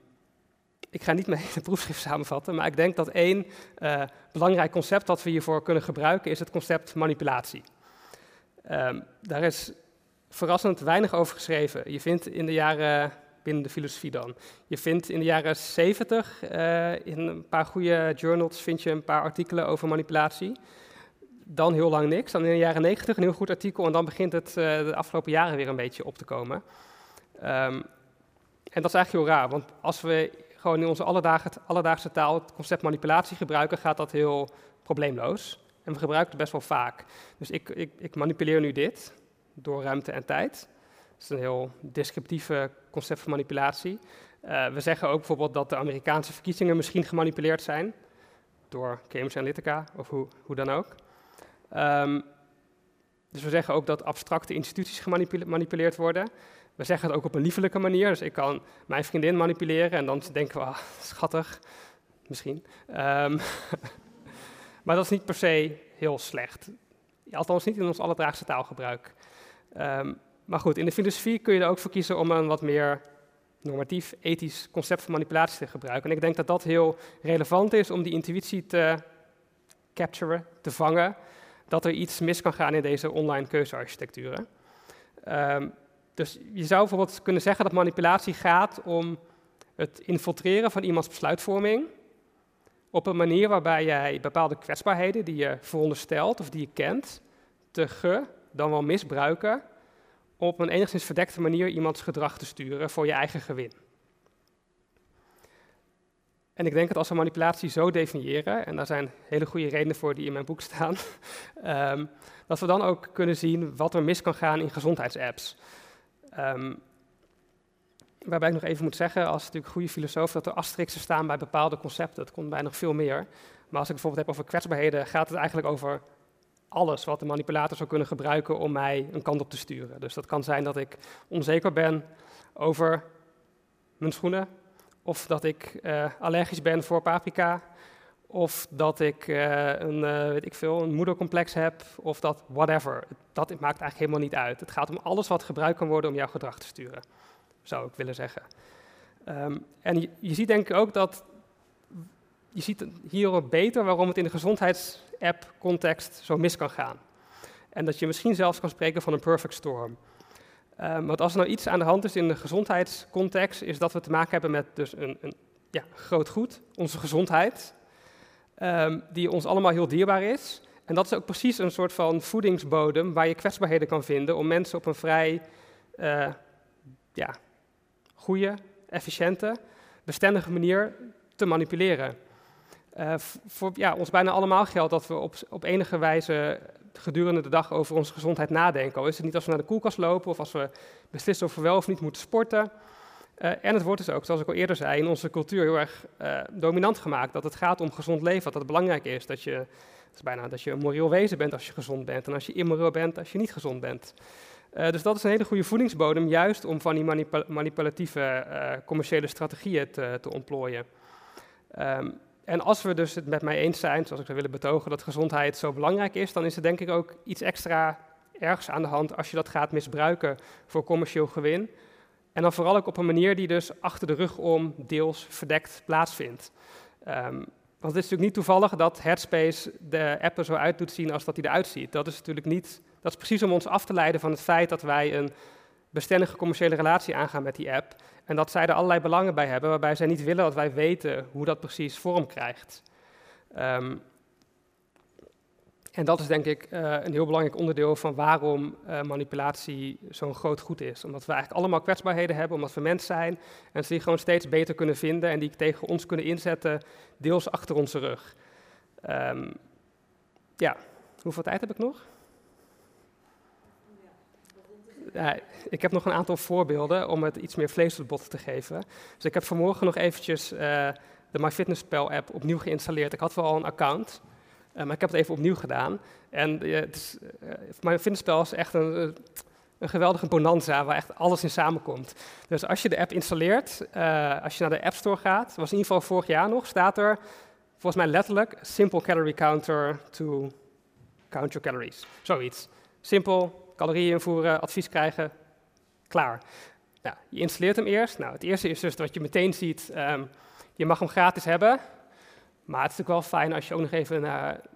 ik ga niet mijn hele proefschrift samenvatten, maar ik denk dat één uh, belangrijk concept dat we hiervoor kunnen gebruiken is het concept manipulatie. Um, daar is verrassend weinig over geschreven. Je vindt in de jaren, binnen de filosofie dan, je vindt in de jaren 70 uh, eh, in een paar goede journals vind je een paar artikelen over manipulatie. Dan heel lang niks. Dan in de jaren 90 een heel goed artikel en dan begint het uh, de afgelopen jaren weer een beetje op te komen. Um, en dat is eigenlijk heel raar, want als we gewoon in onze alledaagse, alledaagse taal het concept manipulatie gebruiken, gaat dat heel probleemloos. En we gebruiken het best wel vaak. Dus ik, ik, ik manipuleer nu dit door ruimte en tijd. Dat is een heel descriptieve concept van manipulatie. Uh, we zeggen ook bijvoorbeeld dat de Amerikaanse verkiezingen misschien gemanipuleerd zijn door Cambridge Analytica of hoe, hoe dan ook. Um, dus we zeggen ook dat abstracte instituties gemanipuleerd worden. We zeggen het ook op een liefelijke manier. Dus ik kan mijn vriendin manipuleren en dan denken we, ah, schattig, misschien. Um, maar dat is niet per se heel slecht. Althans niet in ons alledaagse taalgebruik. Um, maar goed, in de filosofie kun je er ook voor kiezen om een wat meer normatief, ethisch concept van manipulatie te gebruiken. En ik denk dat dat heel relevant is om die intuïtie te capturen, te vangen, dat er iets mis kan gaan in deze online keuzearchitecturen. Um, dus je zou bijvoorbeeld kunnen zeggen dat manipulatie gaat om het infiltreren van iemands besluitvorming op een manier waarbij jij bepaalde kwetsbaarheden die je veronderstelt of die je kent, te ge, dan wel misbruiken, op een enigszins verdekte manier iemands gedrag te sturen voor je eigen gewin. En ik denk dat als we manipulatie zo definiëren, en daar zijn hele goede redenen voor die in mijn boek staan, um, dat we dan ook kunnen zien wat er mis kan gaan in gezondheidsapps. Um, waarbij ik nog even moet zeggen, als natuurlijk goede filosoof, dat er asterixen staan bij bepaalde concepten. Dat komt bij nog veel meer. Maar als ik bijvoorbeeld heb over kwetsbaarheden, gaat het eigenlijk over alles wat de manipulator zou kunnen gebruiken om mij een kant op te sturen. Dus dat kan zijn dat ik onzeker ben over mijn schoenen, of dat ik uh, allergisch ben voor paprika, of dat ik uh, een, uh, weet ik veel, een moedercomplex heb, of dat whatever. Dat maakt eigenlijk helemaal niet uit. Het gaat om alles wat gebruikt kan worden om jouw gedrag te sturen, zou ik willen zeggen. Um, en je, ziet denk ik ook dat, je ziet hier ook beter waarom het in de gezondheidsapp-context zo mis kan gaan. En dat je misschien zelfs kan spreken van een perfect storm. Um, want als er nou iets aan de hand is in de gezondheidscontext, is dat we te maken hebben met dus een, een ja, groot goed, onze gezondheid, um, die ons allemaal heel dierbaar is. En dat is ook precies een soort van voedingsbodem waar je kwetsbaarheden kan vinden om mensen op een vrij uh, ja, goede, efficiënte, bestendige manier te manipuleren. Uh, voor ja, ons bijna allemaal geldt dat we op, op enige wijze gedurende de dag over onze gezondheid nadenken. Al is het niet als we naar de koelkast lopen of als we beslissen of we wel of niet moeten sporten. Uh, en het wordt dus ook, zoals ik al eerder zei, in onze cultuur heel erg uh, dominant gemaakt. Dat het gaat om gezond leven, dat het belangrijk is. Dat je, is bijna dat je een moreel wezen bent als je gezond bent. En als je immoreel bent als je niet gezond bent. Dus dat is een hele goede voedingsbodem, juist om van die manipul manipulatieve commerciële strategieën te, te ontplooien. Um, en als we dus het met mij eens zijn, zoals ik zou willen betogen, dat gezondheid zo belangrijk is, dan is er denk ik ook iets extra ergs aan de hand als je dat gaat misbruiken voor commerciëel gewin. En dan vooral ook op een manier die dus achter de rug om deels verdekt plaatsvindt. Um, want het is natuurlijk niet toevallig dat Headspace de app er zo uit doet zien als dat hij eruit ziet. Dat is natuurlijk niet, dat is precies om ons af te leiden van het feit dat wij een bestendige commerciële relatie aangaan met die app. En dat zij er allerlei belangen bij hebben, waarbij zij niet willen dat wij weten hoe dat precies vorm krijgt. Um, en dat is denk ik uh, een heel belangrijk onderdeel van waarom uh, manipulatie zo'n groot goed is. Omdat we eigenlijk allemaal kwetsbaarheden hebben, omdat we mens zijn. En ze die gewoon steeds beter kunnen vinden en die tegen ons kunnen inzetten, deels achter onze rug. Um, ja, hoeveel tijd heb ik nog? Ik heb nog een aantal voorbeelden om het iets meer vlees op de bot te geven. Dus ik heb vanmorgen nog eventjes uh, de MyFitnessPal app opnieuw geïnstalleerd. Ik had wel al een account. Uh, maar ik heb het even opnieuw gedaan. En uh, het is, Finspel is echt een, een geweldige bonanza waar echt alles in samenkomt. Dus als je de app installeert, als je naar de App Store gaat, was in ieder geval vorig jaar nog, staat er volgens mij letterlijk Simple Calorie Counter to count your calories. Zoiets. Simpel, calorieën invoeren, advies krijgen, klaar. Nou, je installeert hem eerst. Nou, het eerste is dus wat je meteen ziet, um, je mag hem gratis hebben. Maar het is natuurlijk wel fijn als je ook nog even,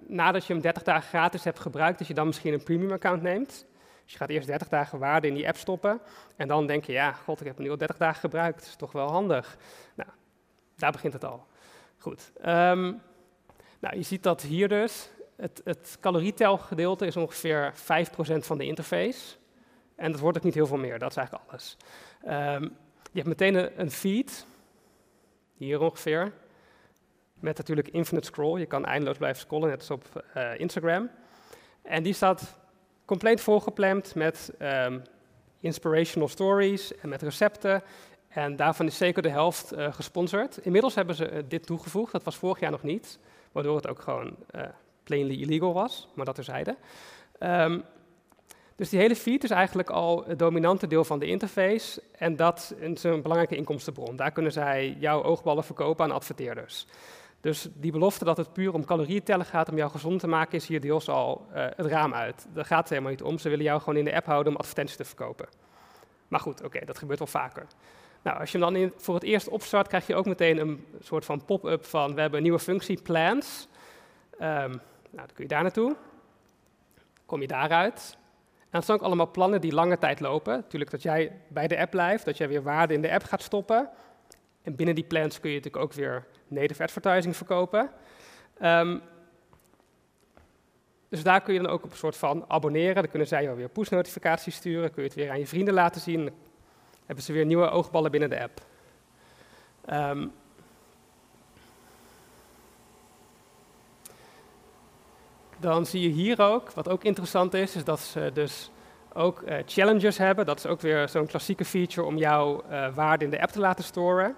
nadat je hem 30 dagen gratis hebt gebruikt, dat je dan misschien een premium account neemt. Dus je gaat eerst 30 dagen waarde in die app stoppen. En dan denk je, ja, god, ik heb hem nu al 30 dagen gebruikt. Dat is toch wel handig. Nou, daar begint het al. Goed. Um, nou, je ziet dat hier dus, het, het calorietelgedeelte is ongeveer 5% van de interface. En dat wordt ook niet heel veel meer, dat is eigenlijk alles. Um, je hebt meteen een, feed, hier ongeveer. Met natuurlijk infinite scroll. Je kan eindeloos blijven scrollen, net als op uh, Instagram. En die staat compleet volgepland met um, inspirational stories en met recepten. En daarvan is zeker de helft uh, gesponsord. Inmiddels hebben ze uh, dit toegevoegd. Dat was vorig jaar nog niet. Waardoor het ook gewoon plainly illegal was. Maar dat terzijde. Um, dus die hele feed is eigenlijk al het dominante deel van de interface. En dat is een belangrijke inkomstenbron. Daar kunnen zij jouw oogballen verkopen aan adverteerders. Dus die belofte dat het puur om calorieën tellen gaat om jou gezond te maken, is hier deels al uh, het raam uit. Daar gaat het helemaal niet om. Ze willen jou gewoon in de app houden om advertenties te verkopen. Maar goed, oké, dat gebeurt wel vaker. Nou, als je hem dan voor het eerst opstart, krijg je ook meteen een soort van pop-up van we hebben een nieuwe functie, plans. Um, nou, dan kun je daar naartoe. Kom je daaruit. En dat zijn ook allemaal plannen die lange tijd lopen. Natuurlijk dat jij bij de app blijft, dat jij weer waarde in de app gaat stoppen. En binnen die plans kun je natuurlijk ook weer native advertising verkopen. Um, dus daar kun je dan ook op een soort van abonneren. Dan kunnen zij jou weer push-notificaties sturen. Kun je het weer aan je vrienden laten zien. Dan hebben ze weer nieuwe oogballen binnen de app. Um, dan zie je hier ook, wat ook interessant is, is dat ze dus ook uh, challenges hebben. Dat is ook weer zo'n klassieke feature om jouw uh, waarde in de app te laten storen.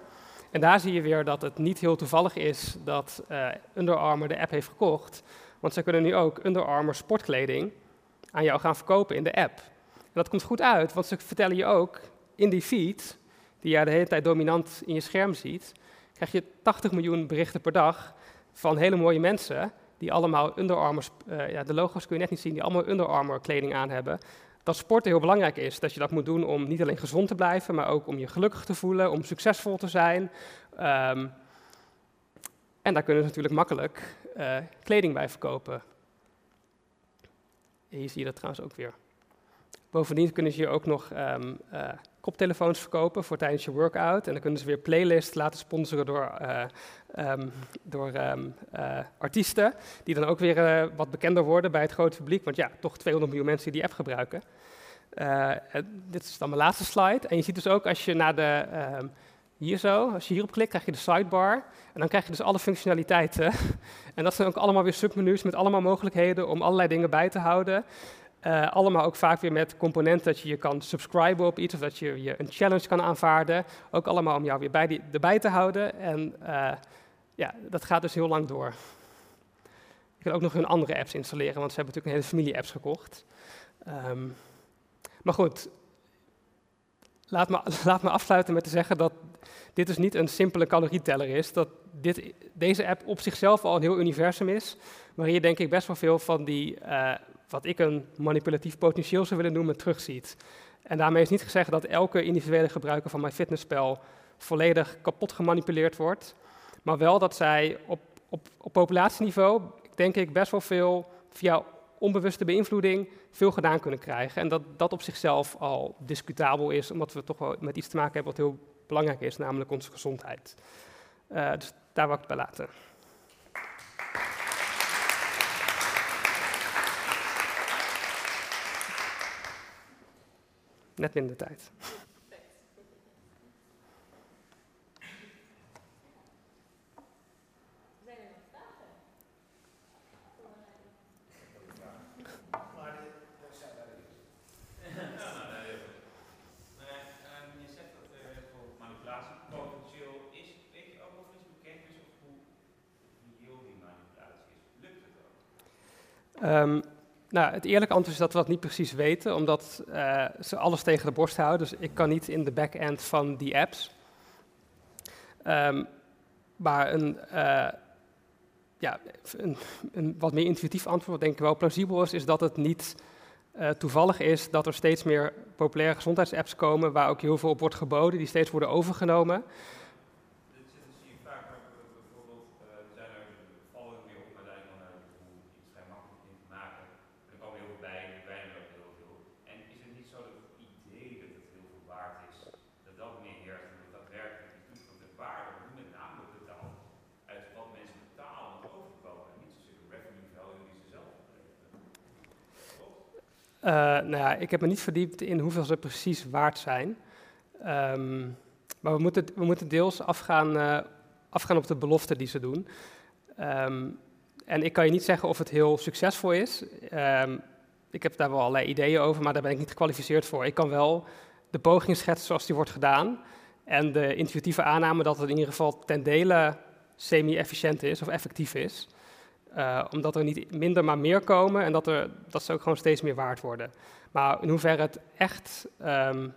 En daar zie je weer dat het niet heel toevallig is dat uh, Under Armour de app heeft gekocht. Want ze kunnen nu ook Under Armour sportkleding aan jou gaan verkopen in de app. En dat komt goed uit, want ze vertellen je ook in die feed, die jij de hele tijd dominant in je scherm ziet, krijg je 80 miljoen berichten per dag van hele mooie mensen die allemaal Under Armour, uh, ja, de logo's kun je net niet zien, die allemaal Under Armour kleding aan hebben dat sporten heel belangrijk is. Dat je dat moet doen om niet alleen gezond te blijven, maar ook om je gelukkig te voelen, om succesvol te zijn. Um, en daar kunnen ze natuurlijk makkelijk uh, kleding bij verkopen. En hier zie je dat trouwens ook weer. Bovendien kunnen ze je ook nog um, uh, koptelefoons verkopen voor tijdens je workout. En dan kunnen ze weer playlists laten sponsoren door, uh, um, door um, uh, artiesten. Die dan ook weer uh, wat bekender worden bij het grote publiek. Want ja, toch 200 miljoen mensen die die app gebruiken. dit is dan mijn laatste slide. En je ziet dus ook als je naar de... hier zo, als je hierop klikt, krijg je de sidebar. En dan krijg je dus alle functionaliteiten. en dat zijn ook allemaal weer submenu's met allemaal mogelijkheden om allerlei dingen bij te houden. Uh, allemaal ook vaak weer met componenten dat je je kan subscriben op iets of dat je, je een challenge kan aanvaarden. Ook allemaal om jou weer bij die, erbij te houden. En uh, ja, dat gaat dus heel lang door. Je kan ook nog hun andere apps installeren, want ze hebben natuurlijk een hele familie apps gekocht. Um, Maar goed, laat me, laat me afsluiten met te zeggen dat dit dus niet een simpele calorieteller is. Dat dit, deze app op zichzelf al een heel universum is, waarin je denk ik best wel veel van die, uh, wat ik een manipulatief potentieel zou willen noemen, terugziet. En daarmee is niet gezegd dat elke individuele gebruiker van MyFitnessPal volledig kapot gemanipuleerd wordt. Maar wel dat zij op, op, op populatieniveau, denk ik, best wel veel via onbewuste beïnvloeding veel gedaan kunnen krijgen. En dat dat op zichzelf al discutabel is, omdat we toch wel met iets te maken hebben wat heel belangrijk is, namelijk onze gezondheid. Uh, dus daar wil ik het bij laten. Net minder tijd. Um, nou, het eerlijke antwoord is dat we dat niet precies weten, omdat uh, ze alles tegen de borst houden. Dus ik kan niet in de back-end van die apps. Um, maar een, uh, ja, een, een, wat meer intuïtief antwoord, wat denk ik wel plausibel is, is dat het niet uh, toevallig is dat er steeds meer populaire gezondheidsapps komen, waar ook heel veel op wordt geboden, die steeds worden overgenomen. Nou ja, ik heb me niet verdiept in hoeveel ze precies waard zijn. Um, maar we moeten, we moeten deels afgaan, uh, afgaan op de belofte die ze doen. Um, en ik kan je niet zeggen of het heel succesvol is. Um, ik heb daar wel allerlei ideeën over, maar daar ben ik niet gekwalificeerd voor. Ik kan wel de poging schetsen zoals die wordt gedaan. En de intuïtieve aanname dat het in ieder geval ten dele semi-efficiënt is of effectief is. Uh, omdat er niet minder, maar meer komen en dat, er, dat ze ook gewoon steeds meer waard worden. Maar in hoeverre het echt um,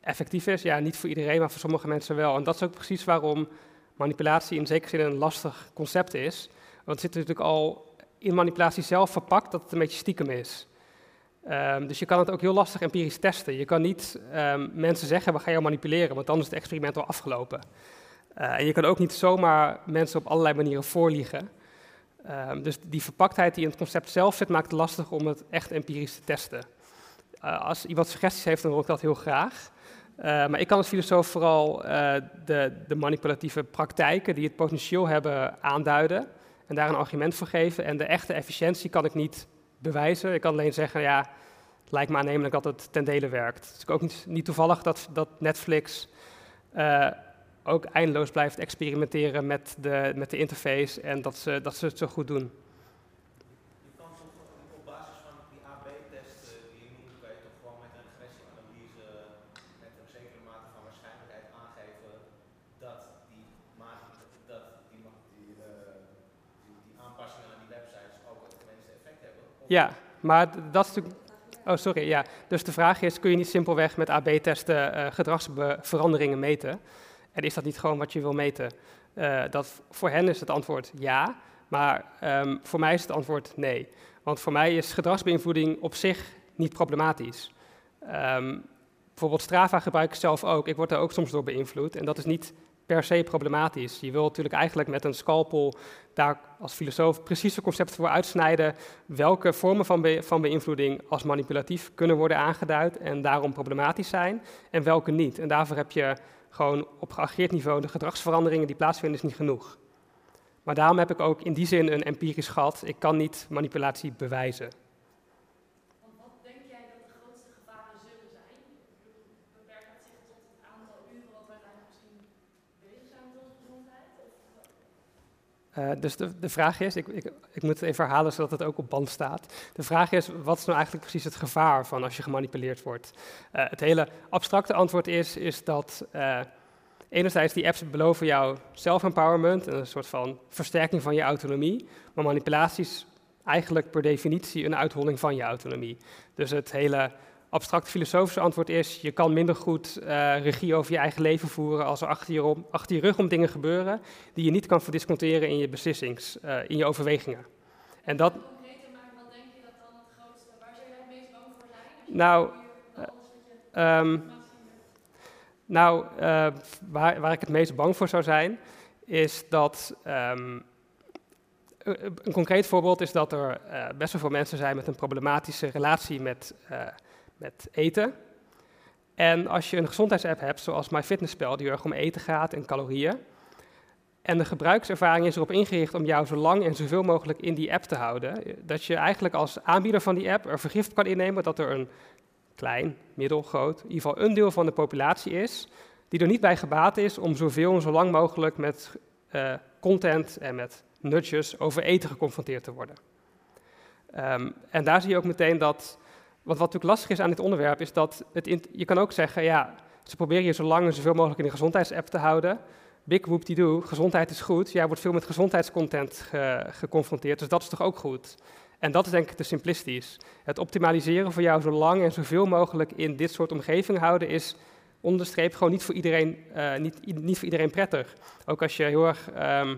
effectief is, ja, niet voor iedereen, maar voor sommige mensen wel. En dat is ook precies waarom manipulatie in zekere zin een lastig concept is. Want het zit natuurlijk al in manipulatie zelf verpakt dat het een beetje stiekem is. Um, dus je kan het ook heel lastig empirisch testen. Je kan niet um, mensen zeggen, we gaan jou manipuleren, want dan is het experiment al afgelopen. Uh, en je kan ook niet zomaar mensen op allerlei manieren voorliegen. Um, dus die verpaktheid die in het concept zelf zit, maakt het lastig om het echt empirisch te testen. Uh, als iemand suggesties heeft, dan hoor ik dat heel graag. Uh, maar ik kan als filosoof vooral uh, de, de, manipulatieve praktijken die het potentieel hebben aanduiden en daar een argument voor geven. En de echte efficiëntie kan ik niet bewijzen. Ik kan alleen zeggen, ja, het lijkt me aannemelijk dat het ten dele werkt. Het is ook niet, niet toevallig dat, dat Netflix ook eindeloos blijft experimenteren met de, met de interface en dat ze, dat ze het zo goed doen. Je kan op basis van die AB-test die je kan je toch gewoon met een regressieanalyse met een zekere mate van waarschijnlijkheid aangeven dat die, dat die, die, die, aanpassingen aan die websites ook het gewenste effect hebben. Ja, maar dat is natuurlijk. Oh, sorry. Ja. Dus de vraag is: kun je niet simpelweg met AB-testen uh, gedragsveranderingen meten? En is dat niet gewoon wat je wil meten? Uh, dat, voor hen is het antwoord ja, maar um, voor mij is het antwoord nee. Want voor mij is gedragsbeïnvloeding op zich niet problematisch. Um, bijvoorbeeld Strava gebruik ik zelf ook. Ik word daar ook soms door beïnvloed. En dat is niet per se problematisch. Je wil natuurlijk eigenlijk met een scalpel daar als filosoof precieze concepten voor uitsnijden. Welke vormen van, van beïnvloeding als manipulatief kunnen worden aangeduid en daarom problematisch zijn. En welke niet. En daarvoor heb je gewoon op geageerd niveau de gedragsveranderingen die plaatsvinden is niet genoeg. Maar daarom heb ik ook in die zin een empirisch gat. Ik kan niet manipulatie bewijzen. Want wat denk jij dat de grootste gevaren zullen zijn? Beperkt het zich tot het aantal uren wat wij daar misschien bezig zijn met onze gezondheid? Uh, dus de, de, vraag is, ik, ik, ik, moet het even herhalen zodat het ook op band staat. De vraag is, wat is nou eigenlijk precies het gevaar van als je gemanipuleerd wordt? Uh, het hele abstracte antwoord is, is dat uh, enerzijds die apps beloven jou self-empowerment, een soort van versterking van je autonomie, maar manipulatie is eigenlijk per definitie een uitholling van je autonomie. Dus het hele abstract filosofische antwoord is: je kan minder goed eh, regie over je eigen leven voeren als er achter je, om, achter je rug om dingen gebeuren die je niet kan verdisconteren in je beslissings, eh, in je overwegingen. En dat, Concreter maken, wat denk je dat dan het grootste, waar zou jij het meest bang voor zijn? Als je Nou, hebt. Nou, waar, waar ik het meest bang voor zou zijn, is dat. ehm, een concreet voorbeeld is dat er best wel veel mensen zijn met een problematische relatie met, met eten. En als je een gezondheidsapp hebt, zoals MyFitnessPal, die erg om eten gaat en calorieën. En de gebruikservaring is erop ingericht om jou zo lang en zoveel mogelijk in die app te houden. Dat je eigenlijk als aanbieder van die app er vergif kan innemen dat er een klein, middelgroot, in ieder geval een deel van de populatie is, die er niet bij gebaat is om zoveel en zo lang mogelijk met eh, content en met nudges over eten geconfronteerd te worden. Ehm, en daar zie je ook meteen dat, wat, wat natuurlijk lastig is aan dit onderwerp, is dat het je kan ook zeggen, ja, ze proberen je zo lang en zoveel mogelijk in de gezondheidsapp te houden. Big whoop die doe, gezondheid is goed. Jij wordt veel met gezondheidscontent ge- geconfronteerd, dus dat is toch ook goed. En dat is denk ik te simplistisch. Het optimaliseren voor jou zo lang en zoveel mogelijk in dit soort omgeving houden is onderstreep gewoon niet voor iedereen, eh, niet, niet voor iedereen prettig. Ook als je heel erg, ehm,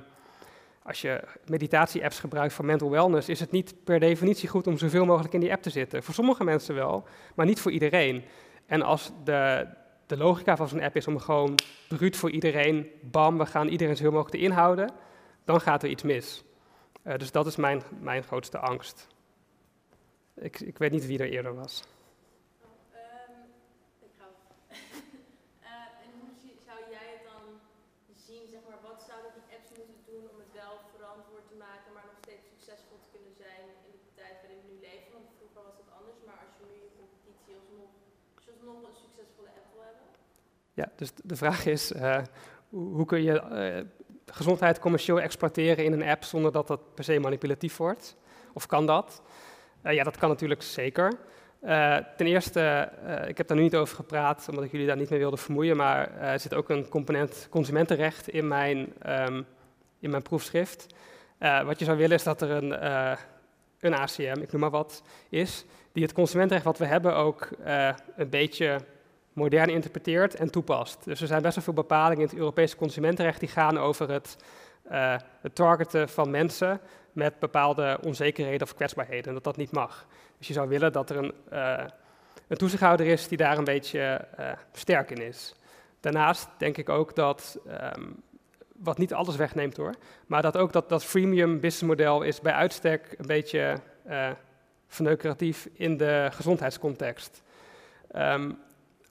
als je meditatie-apps gebruikt voor mental wellness, is het niet per definitie goed om zoveel mogelijk in die app te zitten. Voor sommige mensen wel, maar niet voor iedereen. En als de, de logica van zo'n app is om gewoon bruut voor iedereen, bam, we gaan iedereen zoveel mogelijk te inhouden, dan gaat er iets mis. Eh, dus dat is mijn, mijn grootste angst. Ik, ik weet niet wie er eerder was. Ehm, ik ga. Eh, en hoe zie- zou jij het dan zien, zeg maar, wat zouden die apps moeten doen om het wel verantwoord te maken, maar nog steeds succesvol te kunnen zijn in de tijd waarin we nu leven? Want vroeger was dat anders, maar als je nu je competitie alsnog, als je alsnog een succesvolle app wil hebben. Ja, dus de vraag is, eh, hoe, kun je eh, gezondheid commercieel exploiteren in een app zonder dat dat per se manipulatief wordt? Of kan dat? Eh, ja, dat kan natuurlijk zeker. Ten eerste, ik heb daar nu niet over gepraat, omdat ik jullie daar niet mee wilde vermoeien, maar er zit ook een component consumentenrecht in mijn, ehm, in mijn proefschrift. Wat je zou willen is dat er een, een ACM, ik noem maar wat, is, die het consumentenrecht wat we hebben ook een beetje modern interpreteert en toepast. Dus er zijn best wel veel bepalingen in het Europese consumentenrecht die gaan over het, eh, het targeten van mensen met bepaalde onzekerheden of kwetsbaarheden, en dat dat niet mag. Dus je zou willen dat er een, eh, een toezichthouder is die daar een beetje eh, sterk in is. Daarnaast denk ik ook dat, ehm, wat niet alles wegneemt hoor, maar dat ook dat, dat freemium businessmodel is bij uitstek een beetje verneukeratief in de gezondheidscontext. Ehm,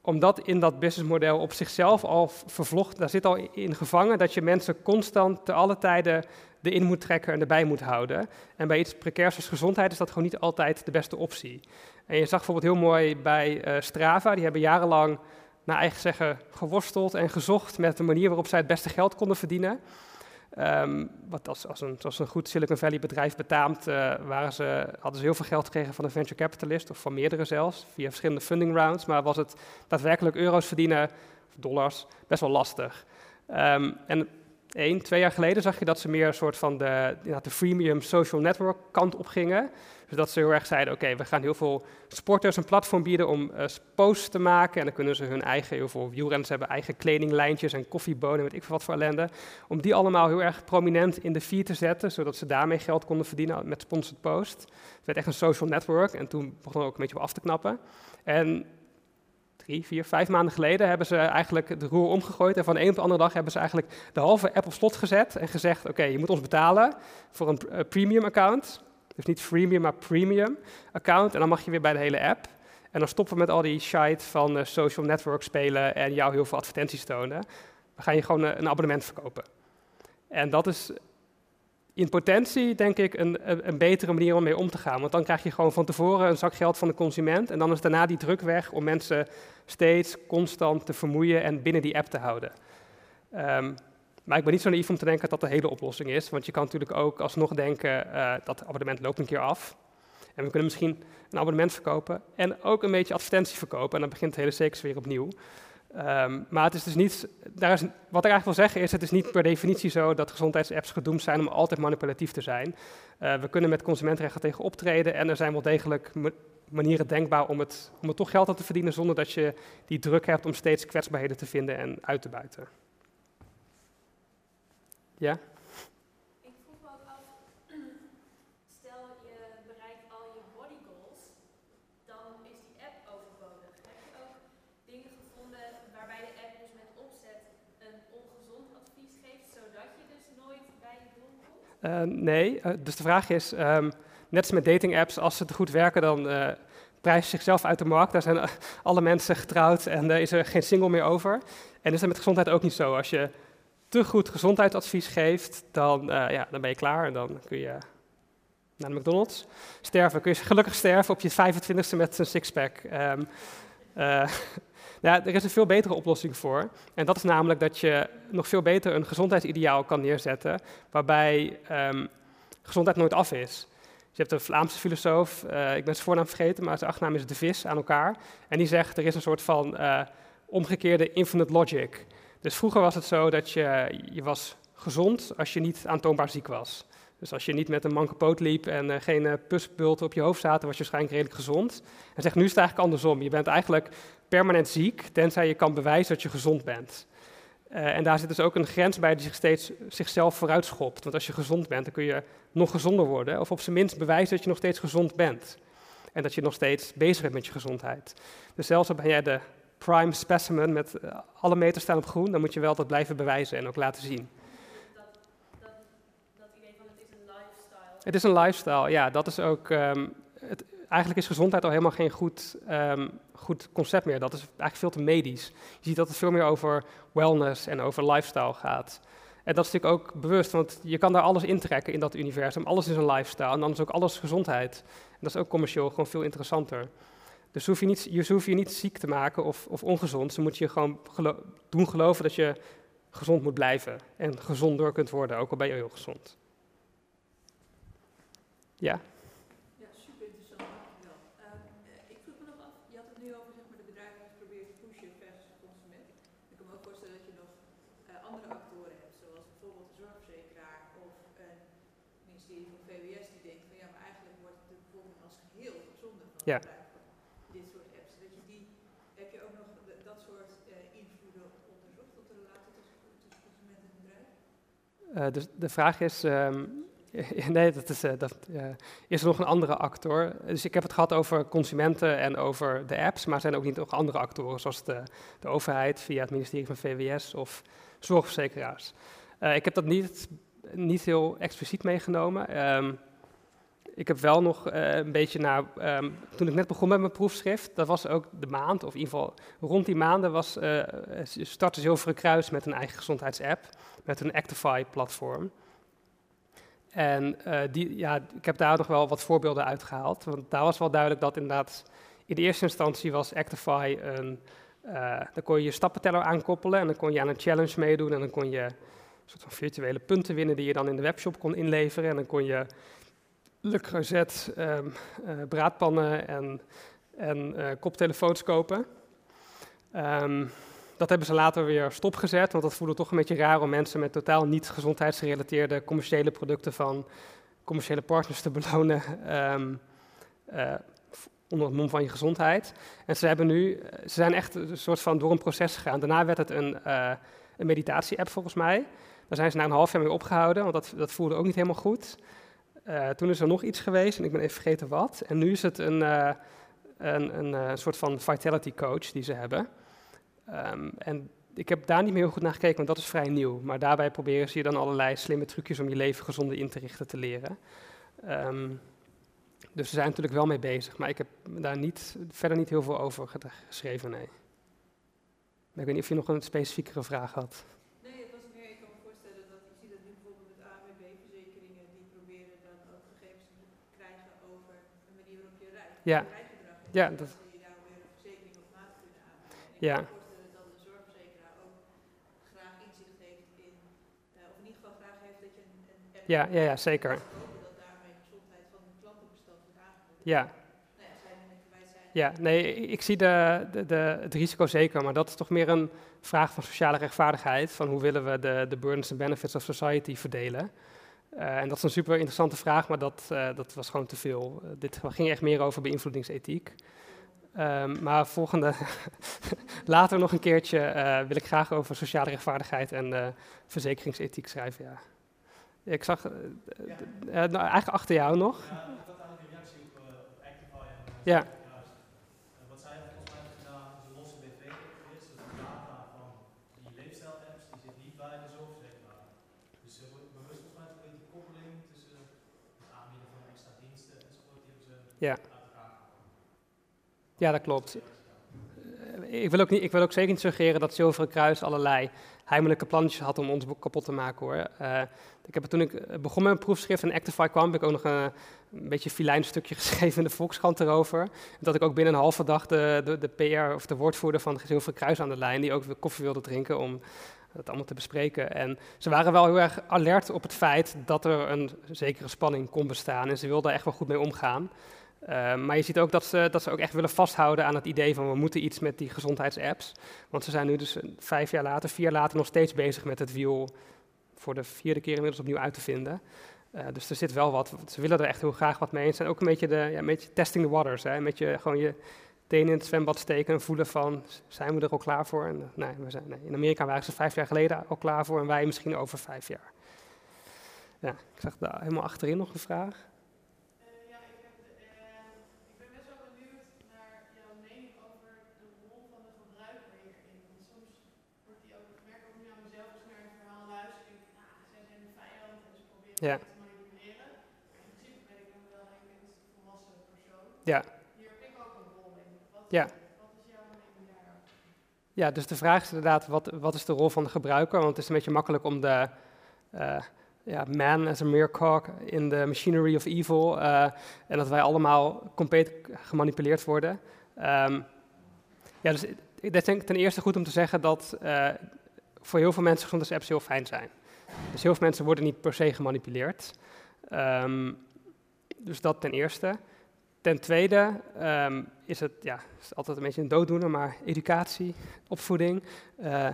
omdat in dat businessmodel op zichzelf al vervlocht, daar zit al in gevangen dat je mensen constant te alle tijden erin moet trekken en erbij moet houden. En bij iets precairs als gezondheid is dat gewoon niet altijd de beste optie. En je zag bijvoorbeeld heel mooi bij eh, Strava, die hebben jarenlang naar eigen zeggen geworsteld en gezocht met de manier waarop zij het beste geld konden verdienen. Ehm, wat als, als, een, zoals een goed Silicon Valley bedrijf betaamt, eh, ze, hadden ze heel veel geld gekregen van een venture capitalist, of van meerdere zelfs, via verschillende funding rounds. Maar was het daadwerkelijk euro's verdienen, of dollars, best wel lastig. Ehm, en één, twee jaar geleden zag je dat ze meer een soort van de, de freemium social network kant op gingen. Dus dat ze heel erg zeiden, oké, we gaan heel veel sporters een platform bieden om eh, posts te maken. En dan kunnen ze hun eigen, heel veel wielrenners hebben eigen kledinglijntjes en koffiebonen, weet ik veel wat voor ellende. Om die allemaal heel erg prominent in de feed te zetten, zodat ze daarmee geld konden verdienen met sponsored post. Het werd echt een social network en toen begon er ook een beetje op af te knappen. En drie, vier, vijf maanden geleden hebben ze eigenlijk de roer omgegooid. En van de een op de andere dag hebben ze eigenlijk de halve app op slot gezet en gezegd, oké, je moet ons betalen voor een eh, premium account. Dus niet freemium, maar premium account. En dan mag je weer bij de hele app. En dan stoppen we met al die shite van eh, social network spelen en jou heel veel advertenties tonen. We gaan je gewoon eh, een abonnement verkopen. En dat is in potentie, denk ik, een, een, betere manier om mee om te gaan. Want dan krijg je gewoon van tevoren een zak geld van de consument. En dan is daarna die druk weg om mensen steeds constant te vermoeien en binnen die app te houden. Ehm, maar ik ben niet zo naïef om te denken dat dat de hele oplossing is. Want je kan natuurlijk ook alsnog denken, eh, dat abonnement loopt een keer af. En we kunnen misschien een abonnement verkopen en ook een beetje advertentie verkopen. En dan begint de hele circus weer opnieuw. Ehm, maar het is dus niet, daar is, wat ik eigenlijk wil zeggen is, het is niet per definitie zo dat gezondheidsapps gedoemd zijn om altijd manipulatief te zijn. Eh, we kunnen met consumentenrechten tegen optreden en er zijn wel degelijk manieren denkbaar om het, om het toch geld aan te verdienen zonder dat je die druk hebt om steeds kwetsbaarheden te vinden en uit te buiten. Ja? Ik vroeg me ook af, stel je bereikt al je body goals, dan is die app overbodig. Heb je ook dingen gevonden waarbij de app dus met opzet een ongezond advies geeft, zodat je dus nooit bij je doel komt? Eh, nee, eh, dus de vraag is, ehm, net als met dating apps, als ze te goed werken, dan uh, prijzen ze zichzelf uit de markt. Daar zijn alle mensen getrouwd en er is er geen single meer over. En is dat met gezondheid ook niet zo. Als je te goed gezondheidsadvies geeft, dan, uh, ja, dan ben je klaar en dan kun je naar de McDonald's sterven. Kun je gelukkig sterven op je 25ste met een sixpack. Um, er is een veel betere oplossing voor. En dat is namelijk dat je nog veel beter een gezondheidsideaal kan neerzetten, waarbij um, gezondheid nooit af is. Je hebt een Vlaamse filosoof, uh, ik ben zijn voornaam vergeten, maar zijn achternaam is De Vis aan elkaar. En die zegt, er is een soort van omgekeerde infinite logic. Dus vroeger was het zo dat je, je was gezond als je niet aantoonbaar ziek was. Dus als je niet met een manke poot liep en uh, geen uh, pusbulten op je hoofd zaten, was je waarschijnlijk redelijk gezond. En zegt, nu is het eigenlijk andersom. Je bent eigenlijk permanent ziek, tenzij je kan bewijzen dat je gezond bent. Uh, en daar zit dus ook een grens bij die zich steeds zichzelf vooruitschopt. Want als je gezond bent, dan kun je nog gezonder worden. Of op zijn minst bewijzen dat je nog steeds gezond bent. En dat je nog steeds bezig bent met je gezondheid. Dus zelfs al ben jij de prime specimen met uh, alle meters staan op groen, dan moet je wel dat blijven bewijzen en ook laten zien. Dat, dat, dat idee van het is een lifestyle. Het is een lifestyle, ja. Dat is ook. Um, het, eigenlijk is gezondheid al helemaal geen goed, um, goed concept meer. Dat is eigenlijk veel te medisch. Je ziet dat het veel meer over wellness en over lifestyle gaat. En dat is natuurlijk ook bewust, want je kan daar alles intrekken in dat universum. Alles is een lifestyle en dan is ook alles gezondheid. En dat is ook commercieel gewoon veel interessanter. Dus hoef je, niet, je hoeft je niet ziek te maken of, of ongezond. Ze moet je gewoon gelo doen geloven dat je gezond moet blijven. En gezond door kunt worden, ook al ben je heel gezond. Ja? Ja, super interessant, dankjewel. Uh, ik vroeg me nog af, je had het nu over zeg maar, de bedrijven die proberen te pushen versus de consument. Ik kan me ook voorstellen dat je nog uh, andere actoren hebt, zoals bijvoorbeeld de zorgverzekeraar of een ministerie van VWS die denkt van ja, maar eigenlijk wordt de bevolking als geheel gezonder van ja. het dit soort apps. Dat je die, heb je ook nog de, dat soort uh, invloeden onderzocht op de relatie tussen, tussen consument en bedrijf? Uh, dus de vraag is, um, nee, dat is, uh, dat, is er nog een andere actor? Dus ik heb het gehad over consumenten en over de apps, maar er zijn ook niet nog andere actoren, zoals de, de overheid via het ministerie van VWS of zorgverzekeraars. ik heb dat niet, niet heel expliciet meegenomen. Um, ik heb wel nog uh, een beetje naar, um, toen ik net begon met mijn proefschrift, dat was ook de maand, of in ieder geval rond die maanden, was, uh, startte Zilveren Kruis met een eigen gezondheidsapp, met een Actify-platform. En die, ja, ik heb daar nog wel wat voorbeelden uitgehaald, want daar was wel duidelijk dat inderdaad, in de eerste instantie was Actify een, dan kon je je stappenteller aankoppelen en dan kon je aan een challenge meedoen en dan kon je een soort van virtuele punten winnen die je dan in de webshop kon inleveren en dan kon je Le Creuset, um, uh, braadpannen en, en uh, koptelefoons kopen. Um, dat hebben ze later weer stopgezet, want dat voelde toch een beetje raar om mensen met totaal niet gezondheidsgerelateerde commerciële producten van commerciële partners te belonen um, uh, onder het mom van je gezondheid. En ze hebben nu, ze zijn echt een soort van door een proces gegaan. Daarna werd het een, een meditatie-app volgens mij. Daar zijn ze na een half jaar mee opgehouden, want dat, dat voelde ook niet helemaal goed. Uh, toen is er nog iets geweest en ik ben even vergeten wat. En nu is het een, uh, een, een, een, soort van vitality coach die ze hebben. Um, en ik heb daar niet meer heel goed naar gekeken, want dat is vrij nieuw. Maar daarbij proberen ze je dan allerlei slimme trucjes om je leven gezonder in te richten te leren. Um, dus ze zijn natuurlijk wel mee bezig, maar ik heb daar niet, verder niet heel veel over geschreven, nee. Ik weet niet of je nog een specifiekere vraag had. Nee, het was meer, ik kan me voorstellen dat je ziet dat nu bijvoorbeeld met ANWB-verzekeringen, die proberen dan ook gegevens te krijgen over de manier waarop je rijdt. Ja. Ja, dat je daar weer een verzekering op maat kunnen aanbieden. Voorstellen dat de zorgverzekeraar ook graag inzicht heeft in, of in ieder geval graag heeft dat je een, app Ja, ja, ja, zeker. Dat daarmee de gezondheid van hun klantenbestand wordt aangeboden. Ja, ja nee, ik zie de, de, de, het risico zeker, maar dat is toch meer een vraag van sociale rechtvaardigheid. Van hoe willen we de, de burdens en benefits of society verdelen. Eh, en dat is een super interessante vraag, maar dat, eh, dat was gewoon te veel. Eh, dit ging echt meer over beïnvloedingsethiek. Ehm, maar volgende, later nog een keertje wil ik graag over sociale rechtvaardigheid en verzekeringsethiek schrijven. Ja. Ik zag, nou, eigenlijk achter jou nog. Ja, ik had een reactie op, uh, Ja. juist. Uh, wat zij volgens mij hebben gedaan, ze lossen BV is, dus de data van die leefstijl-apps, die zit niet bij de zorgverzekeraar. Dus ze worden bewust volgens mij een beetje die koppeling tussen het aanbieden van extra diensten enzovoort, die hebben ze Ja. Ja, dat klopt. Eh, Ik wil, ook niet, ik wil ook zeker niet suggereren dat Zilveren Kruis allerlei heimelijke plannetjes had om ons kapot te maken hoor. Eh, ik heb toen ik eh, begon met mijn proefschrift en Actify kwam, heb ik ook nog een, beetje filijn stukje geschreven in de Volkskrant erover. Dat ik ook binnen een halve dag de, de, PR of de woordvoerder van Zilveren Kruis aan de lijn, die ook weer koffie wilde drinken om het allemaal te bespreken. En ze waren wel heel erg alert op het feit dat er een zekere spanning kon bestaan en ze wilden er echt wel goed mee omgaan. Uh, maar je ziet ook dat ze, dat ze ook echt willen vasthouden aan het idee van we moeten iets met die gezondheidsapps. Want ze zijn nu dus vijf jaar later, vier jaar later nog steeds bezig met het wiel voor de vierde keer inmiddels opnieuw uit te vinden. Uh, dus er zit wel wat, ze willen er echt heel graag wat mee. En zijn ook een beetje, de, ja, een beetje testing the waters. Hè? Een beetje gewoon je tenen in het zwembad steken en voelen van zijn we er al klaar voor? En, nee, we zijn, nee, in Amerika waren ze vijf jaar geleden al klaar voor en wij misschien over vijf jaar. Ja, ik zag daar helemaal achterin nog een vraag. Ja. te manipuleren. In principe ben ik dan wel een volwassen persoon. Ja. Hier ik ook een rol Ja. is jouw? Ja, dus de vraag is inderdaad, wat, wat is de rol van de gebruiker? Want het is een beetje makkelijk om de uh, ja, man as a mere cog in the machinery of evil. Uh, en dat wij allemaal compleet gemanipuleerd worden. Um, ja, dus ik denk ten eerste goed om te zeggen dat uh, voor heel veel mensen gezondheidsapps heel fijn zijn. Dus heel veel mensen worden niet per se gemanipuleerd. Um, dus dat ten eerste. Ten tweede um, is het ja, is altijd een beetje een dooddoener, maar educatie, opvoeding, uh,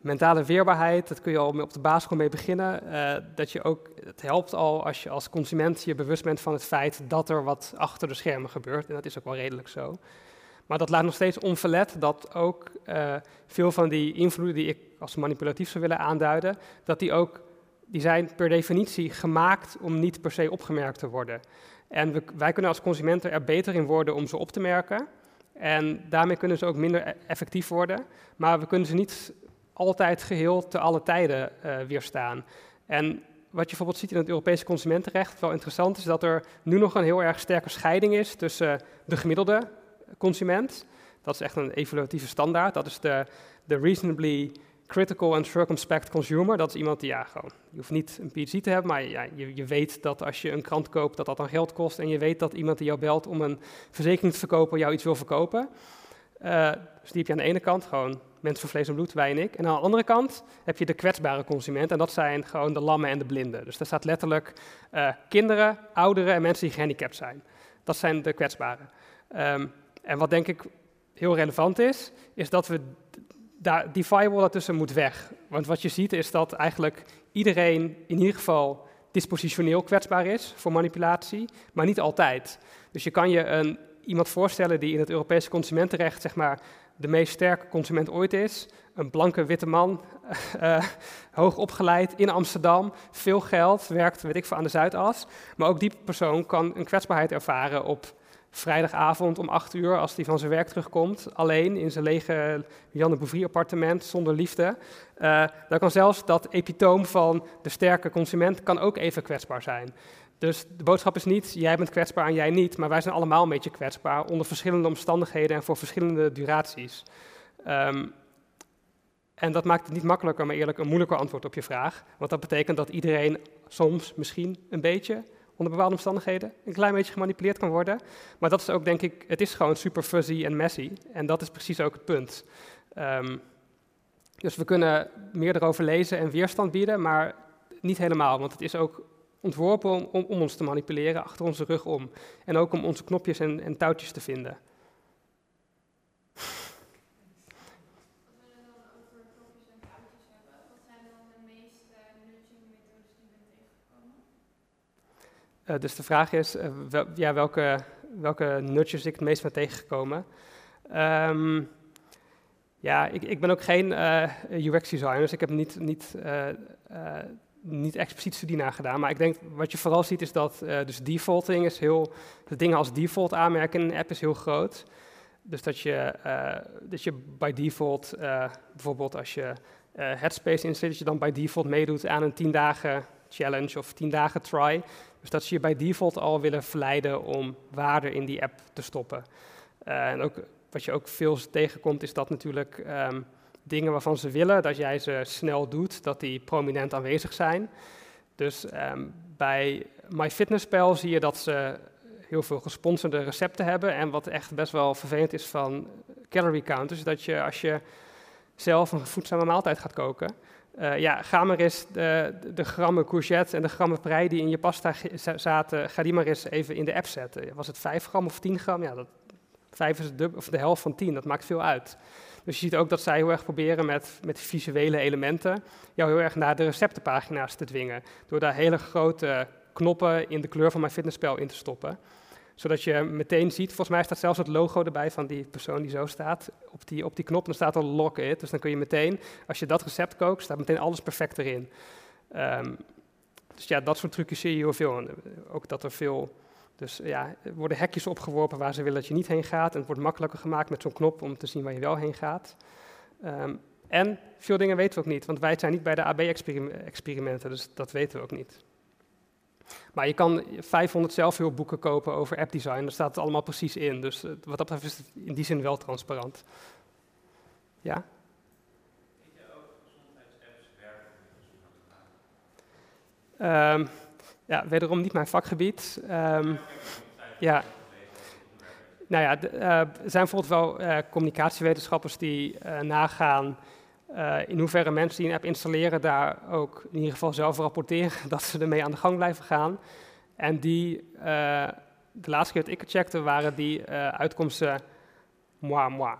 mentale weerbaarheid, dat kun je al op de basisschool mee beginnen. Uh, dat je ook, het helpt al als je als consument je bewust bent van het feit dat er wat achter de schermen gebeurt. En dat is ook wel redelijk zo. Maar dat laat nog steeds onverlet dat ook uh, veel van die invloeden die ik als manipulatief zou willen aanduiden, dat die ook, die zijn per definitie gemaakt om niet per se opgemerkt te worden. En we, wij kunnen als consumenten er beter in worden om ze op te merken. En daarmee kunnen ze ook minder effectief worden. Maar we kunnen ze niet altijd geheel te alle tijden uh, weerstaan. En wat je bijvoorbeeld ziet in het Europese consumentenrecht, wel interessant is dat er nu nog een heel erg sterke scheiding is tussen de gemiddelde consument. Dat is echt een evaluatieve standaard. Dat is de, de reasonably critical and circumspect consumer. Dat is iemand die, ja, gewoon, je hoeft niet een PhD te hebben, maar ja, je, je weet dat als je een krant koopt, dat dat dan geld kost. En je weet dat iemand die jou belt om een verzekering te verkopen, jou iets wil verkopen. Uh, dus die heb je aan de ene kant, gewoon mensen van vlees en bloed, wij en ik. En aan de andere kant heb je de kwetsbare consument. En dat zijn gewoon de lammen en de blinden. Dus daar staat letterlijk uh, kinderen, ouderen en mensen die gehandicapt zijn. Dat zijn de kwetsbaren. Um, en wat denk ik heel relevant is, is dat we daar, die firewall daartussen moet weg. Want wat je ziet is dat eigenlijk iedereen in ieder geval dispositioneel kwetsbaar is voor manipulatie, maar niet altijd. Dus je kan je een, iemand voorstellen die in het Europese consumentenrecht zeg maar, de meest sterke consument ooit is. Een blanke witte man, uh, hoog opgeleid in Amsterdam, veel geld, werkt weet ik veel aan de Zuidas. Maar ook die persoon kan een kwetsbaarheid ervaren op vrijdagavond om 8 uur, als hij van zijn werk terugkomt, alleen in zijn lege Janne Bouvry appartement, zonder liefde. Uh, dan kan zelfs dat epitoom van de sterke consument kan ook even kwetsbaar zijn. Dus de boodschap is niet, jij bent kwetsbaar en jij niet, maar wij zijn allemaal een beetje kwetsbaar onder verschillende omstandigheden en voor verschillende duraties. Um, en dat maakt het niet makkelijker, maar eerlijk een moeilijker antwoord op je vraag. Want dat betekent dat iedereen soms misschien een beetje onder bepaalde omstandigheden een klein beetje gemanipuleerd kan worden. Maar dat is ook, denk ik, het is gewoon super fuzzy en messy. En dat is precies ook het punt. Um, dus we kunnen meer erover lezen en weerstand bieden, maar niet helemaal. Want het is ook ontworpen om, om, om ons te manipuleren, achter onze rug om. En ook om onze knopjes en, en touwtjes te vinden. Eh, dus de vraag is eh, ja, welke, welke nudges ik het meest ben tegengekomen. Ehm, ja, ik, ik ben ook geen eh, UX-designer, dus ik heb niet, niet, niet expliciet studie naar gedaan. Maar ik denk, wat je vooral ziet is dat dus defaulting is heel... De dingen als default aanmerken in een app is heel groot. Dus dat je, dat je by default, bijvoorbeeld als je Headspace instelt, dat je dan by default meedoet aan een 10 dagen challenge of 10 dagen try. Dus dat ze je bij default al willen verleiden om waarde in die app te stoppen. Eh, en ook, wat je ook veel tegenkomt, is dat natuurlijk ehm, dingen waarvan ze willen dat jij ze snel doet, dat die prominent aanwezig zijn. Dus ehm, bij MyFitnessPal zie je dat ze heel veel gesponsorde recepten hebben. En wat echt best wel vervelend is van calorie counters, dat je als je zelf een voedzame maaltijd gaat koken, eh, ja, ga maar eens de, de grammen courgette en de grammen prei die in je pasta zaten, ga die maar eens even in de app zetten. Was het 5 gram of 10 gram? Ja, dat, 5 is de, of de helft van 10, dat maakt veel uit. Dus je ziet ook dat zij heel erg proberen met, met visuele elementen jou heel erg naar de receptenpagina's te dwingen. Door daar hele grote knoppen in de kleur van MyFitnessPal in te stoppen. Zodat je meteen ziet, volgens mij staat zelfs het logo erbij van die persoon die zo staat. Op die, op die knop, dan staat er lock it. Dus dan kun je meteen, als je dat recept kookt, staat meteen alles perfect erin. Ehm, dus ja, dat soort trucjes zie je heel veel. Eh, Ook dat er veel, dus ja, er worden hekjes opgeworpen waar ze willen dat je niet heen gaat. En het wordt makkelijker gemaakt met zo'n knop om te zien waar je wel heen gaat. Ehm, en veel dingen weten we ook niet, want wij zijn niet bij de AB-experimenten, dus dat weten we ook niet. Maar je kan 500 zelfhulpboeken kopen over appdesign, daar staat het allemaal precies in. Dus eh, wat dat betreft is het in die zin wel transparant. Ja? Ehm, ja, wederom niet mijn vakgebied. Ehm, ja. Nou ja, eh, er zijn bijvoorbeeld wel eh, communicatiewetenschappers die nagaan eh, in hoeverre mensen die een app installeren daar ook in ieder geval zelf rapporteren dat ze ermee aan de gang blijven gaan. En die, eh, de laatste keer dat ik het checkte, waren die eh, uitkomsten moi moi.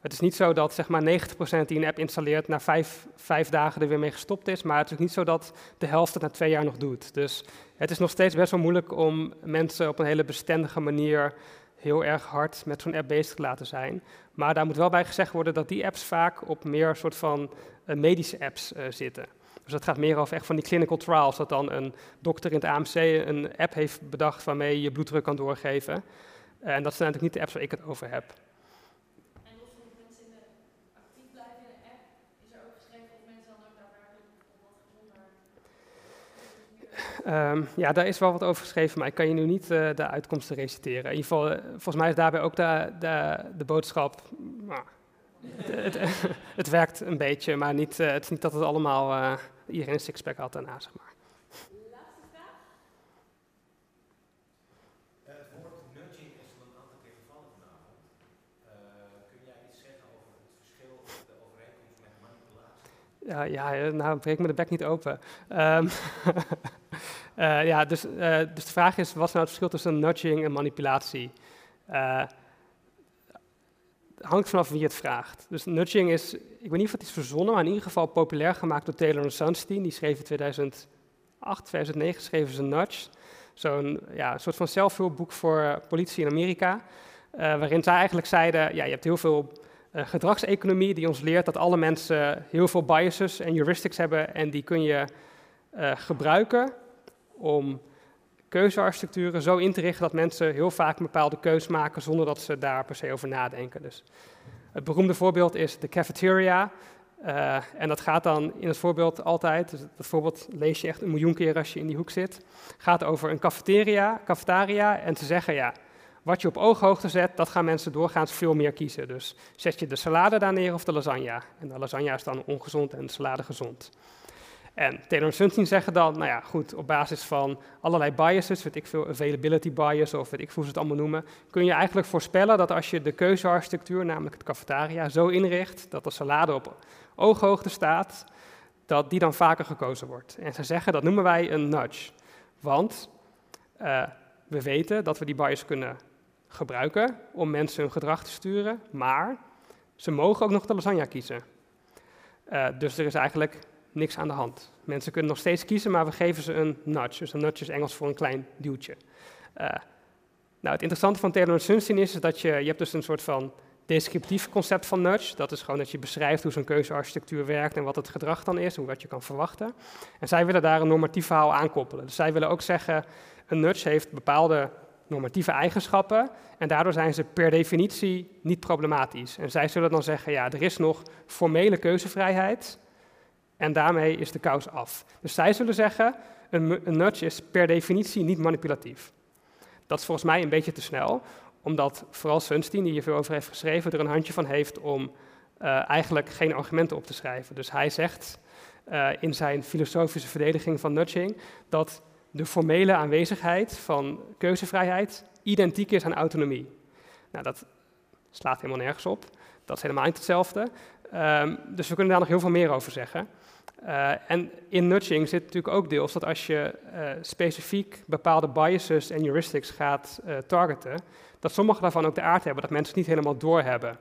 Het is niet zo dat zeg maar 90% die een app installeert na vijf, vijf dagen er weer mee gestopt is, maar het is ook niet zo dat de helft het na twee jaar nog doet. Dus het is nog steeds best wel moeilijk om mensen op een hele bestendige manier heel erg hard met zo'n app bezig te laten zijn. Maar daar moet wel bij gezegd worden dat die apps vaak op meer soort van eh, medische apps eh, zitten. Dus dat gaat meer over echt van die clinical trials, dat dan een dokter in het AMC een app heeft bedacht waarmee je bloeddruk kan doorgeven. En dat zijn natuurlijk niet de apps waar ik het over heb. En los van dat mensen in de actief blijven in de app, is er ook geschreven of mensen dan ook daadwerkelijk wat gezonder Ehm, ja, daar is wel wat over geschreven, maar ik kan je nu niet eh, de uitkomsten reciteren. In ieder geval, eh, volgens mij is daarbij ook de, de, de boodschap. nou, het, werkt een beetje, maar niet, eh, het is niet dat het allemaal iedereen een sixpack had daarna, zeg maar. Laatste vraag? Eh, het woord nudging is al een aantal keer gevallen vanavond. Eh, kun jij iets zeggen over het verschil of de overeenkomst met manipulatie? Ja, ja, nou breek me de bek niet open. Ehm, eh, ja, dus, eh, dus de vraag is, wat is nou het verschil tussen nudging en manipulatie? Het hangt vanaf wie het vraagt. Dus nudging is, ik weet niet of het is verzonnen, maar in ieder geval populair gemaakt door Taylor en Sunstein. Die schreef in 2008, 2009 schreven ze Nudge. Zo'n ja, soort van zelfhulpboek voor politie in Amerika. waarin zij eigenlijk zeiden, ja, je hebt heel veel gedragseconomie die ons leert dat alle mensen heel veel biases en heuristics hebben. En die kun je eh, gebruiken om keuzearchitecturen zo in te richten dat mensen heel vaak een bepaalde keus maken zonder dat ze daar per se over nadenken. Dus het beroemde voorbeeld is de cafeteria. Eh, en dat gaat dan in het voorbeeld altijd, dus dat voorbeeld lees je echt een miljoen keer als je in die hoek zit, gaat over een cafeteria, cafetaria en te zeggen, ja, wat je op ooghoogte zet, dat gaan mensen doorgaans veel meer kiezen. Dus zet je de salade daar neer of de lasagne. En de lasagne is dan ongezond en de salade gezond. En Taylor en Sunstein zeggen dan, nou ja, goed, op basis van allerlei biases, weet ik veel, availability bias of weet ik hoe ze het allemaal noemen, kun je eigenlijk voorspellen dat als je de keuzearchitectuur, namelijk het cafetaria, zo inricht dat de salade op ooghoogte staat, dat die dan vaker gekozen wordt. En ze zeggen, dat noemen wij een nudge. Want uh, we weten dat we die bias kunnen gebruiken om mensen hun gedrag te sturen, maar ze mogen ook nog de lasagne kiezen. Uh, dus er is eigenlijk niks aan de hand. Mensen kunnen nog steeds kiezen, maar we geven ze een nudge. Dus een nudge is Engels voor een klein duwtje. Uh, nou, het interessante van Taylor Sunstein is dat je, je hebt dus een soort van descriptief concept van nudge. Dat is gewoon dat je beschrijft hoe zo'n keuzearchitectuur werkt en wat het gedrag dan is, hoe wat je kan verwachten. En zij willen daar een normatief verhaal aan koppelen. Dus zij willen ook zeggen, een nudge heeft bepaalde normatieve eigenschappen en daardoor zijn ze per definitie niet problematisch. En zij zullen dan zeggen, ja, er is nog formele keuzevrijheid en daarmee is de kous af. Dus zij zullen zeggen, een, nudge is per definitie niet manipulatief. Dat is volgens mij een beetje te snel, omdat vooral Sunstein, die hier veel over heeft geschreven, er een handje van heeft om uh, eigenlijk geen argumenten op te schrijven. Dus hij zegt uh, in zijn filosofische verdediging van nudging dat de formele aanwezigheid van keuzevrijheid identiek is aan autonomie. Nou, dat slaat helemaal nergens op. Dat is helemaal niet hetzelfde. Um, dus we kunnen daar nog heel veel meer over zeggen. Uh, en in nudging zit natuurlijk ook deels dat als je uh, specifiek bepaalde biases en heuristics gaat uh, targeten, dat sommige daarvan ook de aard hebben dat mensen het niet helemaal doorhebben.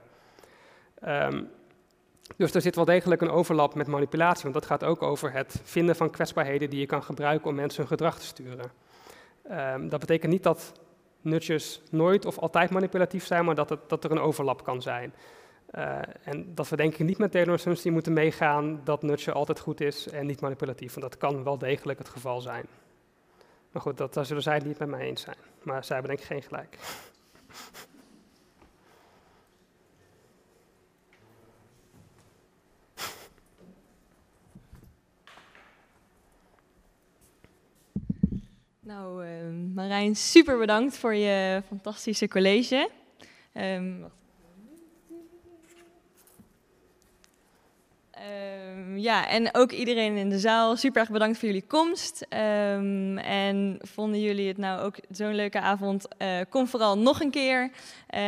Um, dus er zit wel degelijk een overlap met manipulatie, want dat gaat ook over het vinden van kwetsbaarheden die je kan gebruiken om mensen hun gedrag te sturen. Um, dat betekent niet dat nudges nooit of altijd manipulatief zijn, maar dat, het, dat er een overlap kan zijn. Uh, en dat we denk ik niet met Taylor die moeten meegaan dat nudge altijd goed is en niet manipulatief. Want dat kan wel degelijk het geval zijn. Maar goed, dat, daar zullen zij het niet met mij eens zijn. Maar zij hebben denk ik geen gelijk. Nou, uh, Marijn, super bedankt voor je fantastische college. Um, Um, ja, en ook iedereen in de zaal, super erg bedankt voor jullie komst. Um, en vonden jullie het nou ook zo'n leuke avond? Uh, kom vooral nog een keer, uh,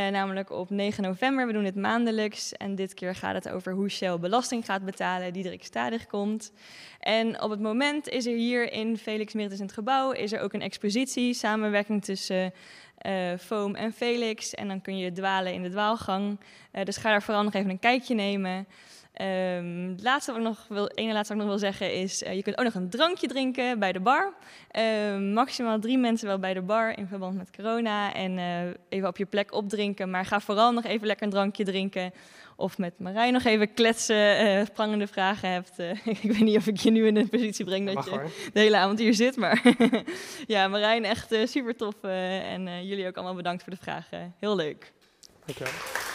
namelijk op 9 november. We doen het maandelijks en dit keer gaat het over hoe Shell belasting gaat betalen. Diederik Stadig komt. En op het moment is er hier in Felix Meritus in het gebouw is er ook een expositie, samenwerking tussen uh, Foam en Felix. En dan kun je dwalen in de dwaalgang. dus ga daar vooral nog even een kijkje nemen. Um, het laatste wat ik nog wil, ene laatste wat ik nog wil zeggen is, uh, je kunt ook nog een drankje drinken bij de bar. Uh, maximaal drie mensen wel bij de bar in verband met corona. En uh, even op je plek opdrinken, maar ga vooral nog even lekker een drankje drinken. Of met Marijn nog even kletsen, sprangende vragen hebt. ik weet niet of ik je nu in de positie breng dat je de hele avond hier zit. Maar ja, Marijn echt super tof. en jullie ook allemaal bedankt voor de vragen. Heel leuk. Dankjewel.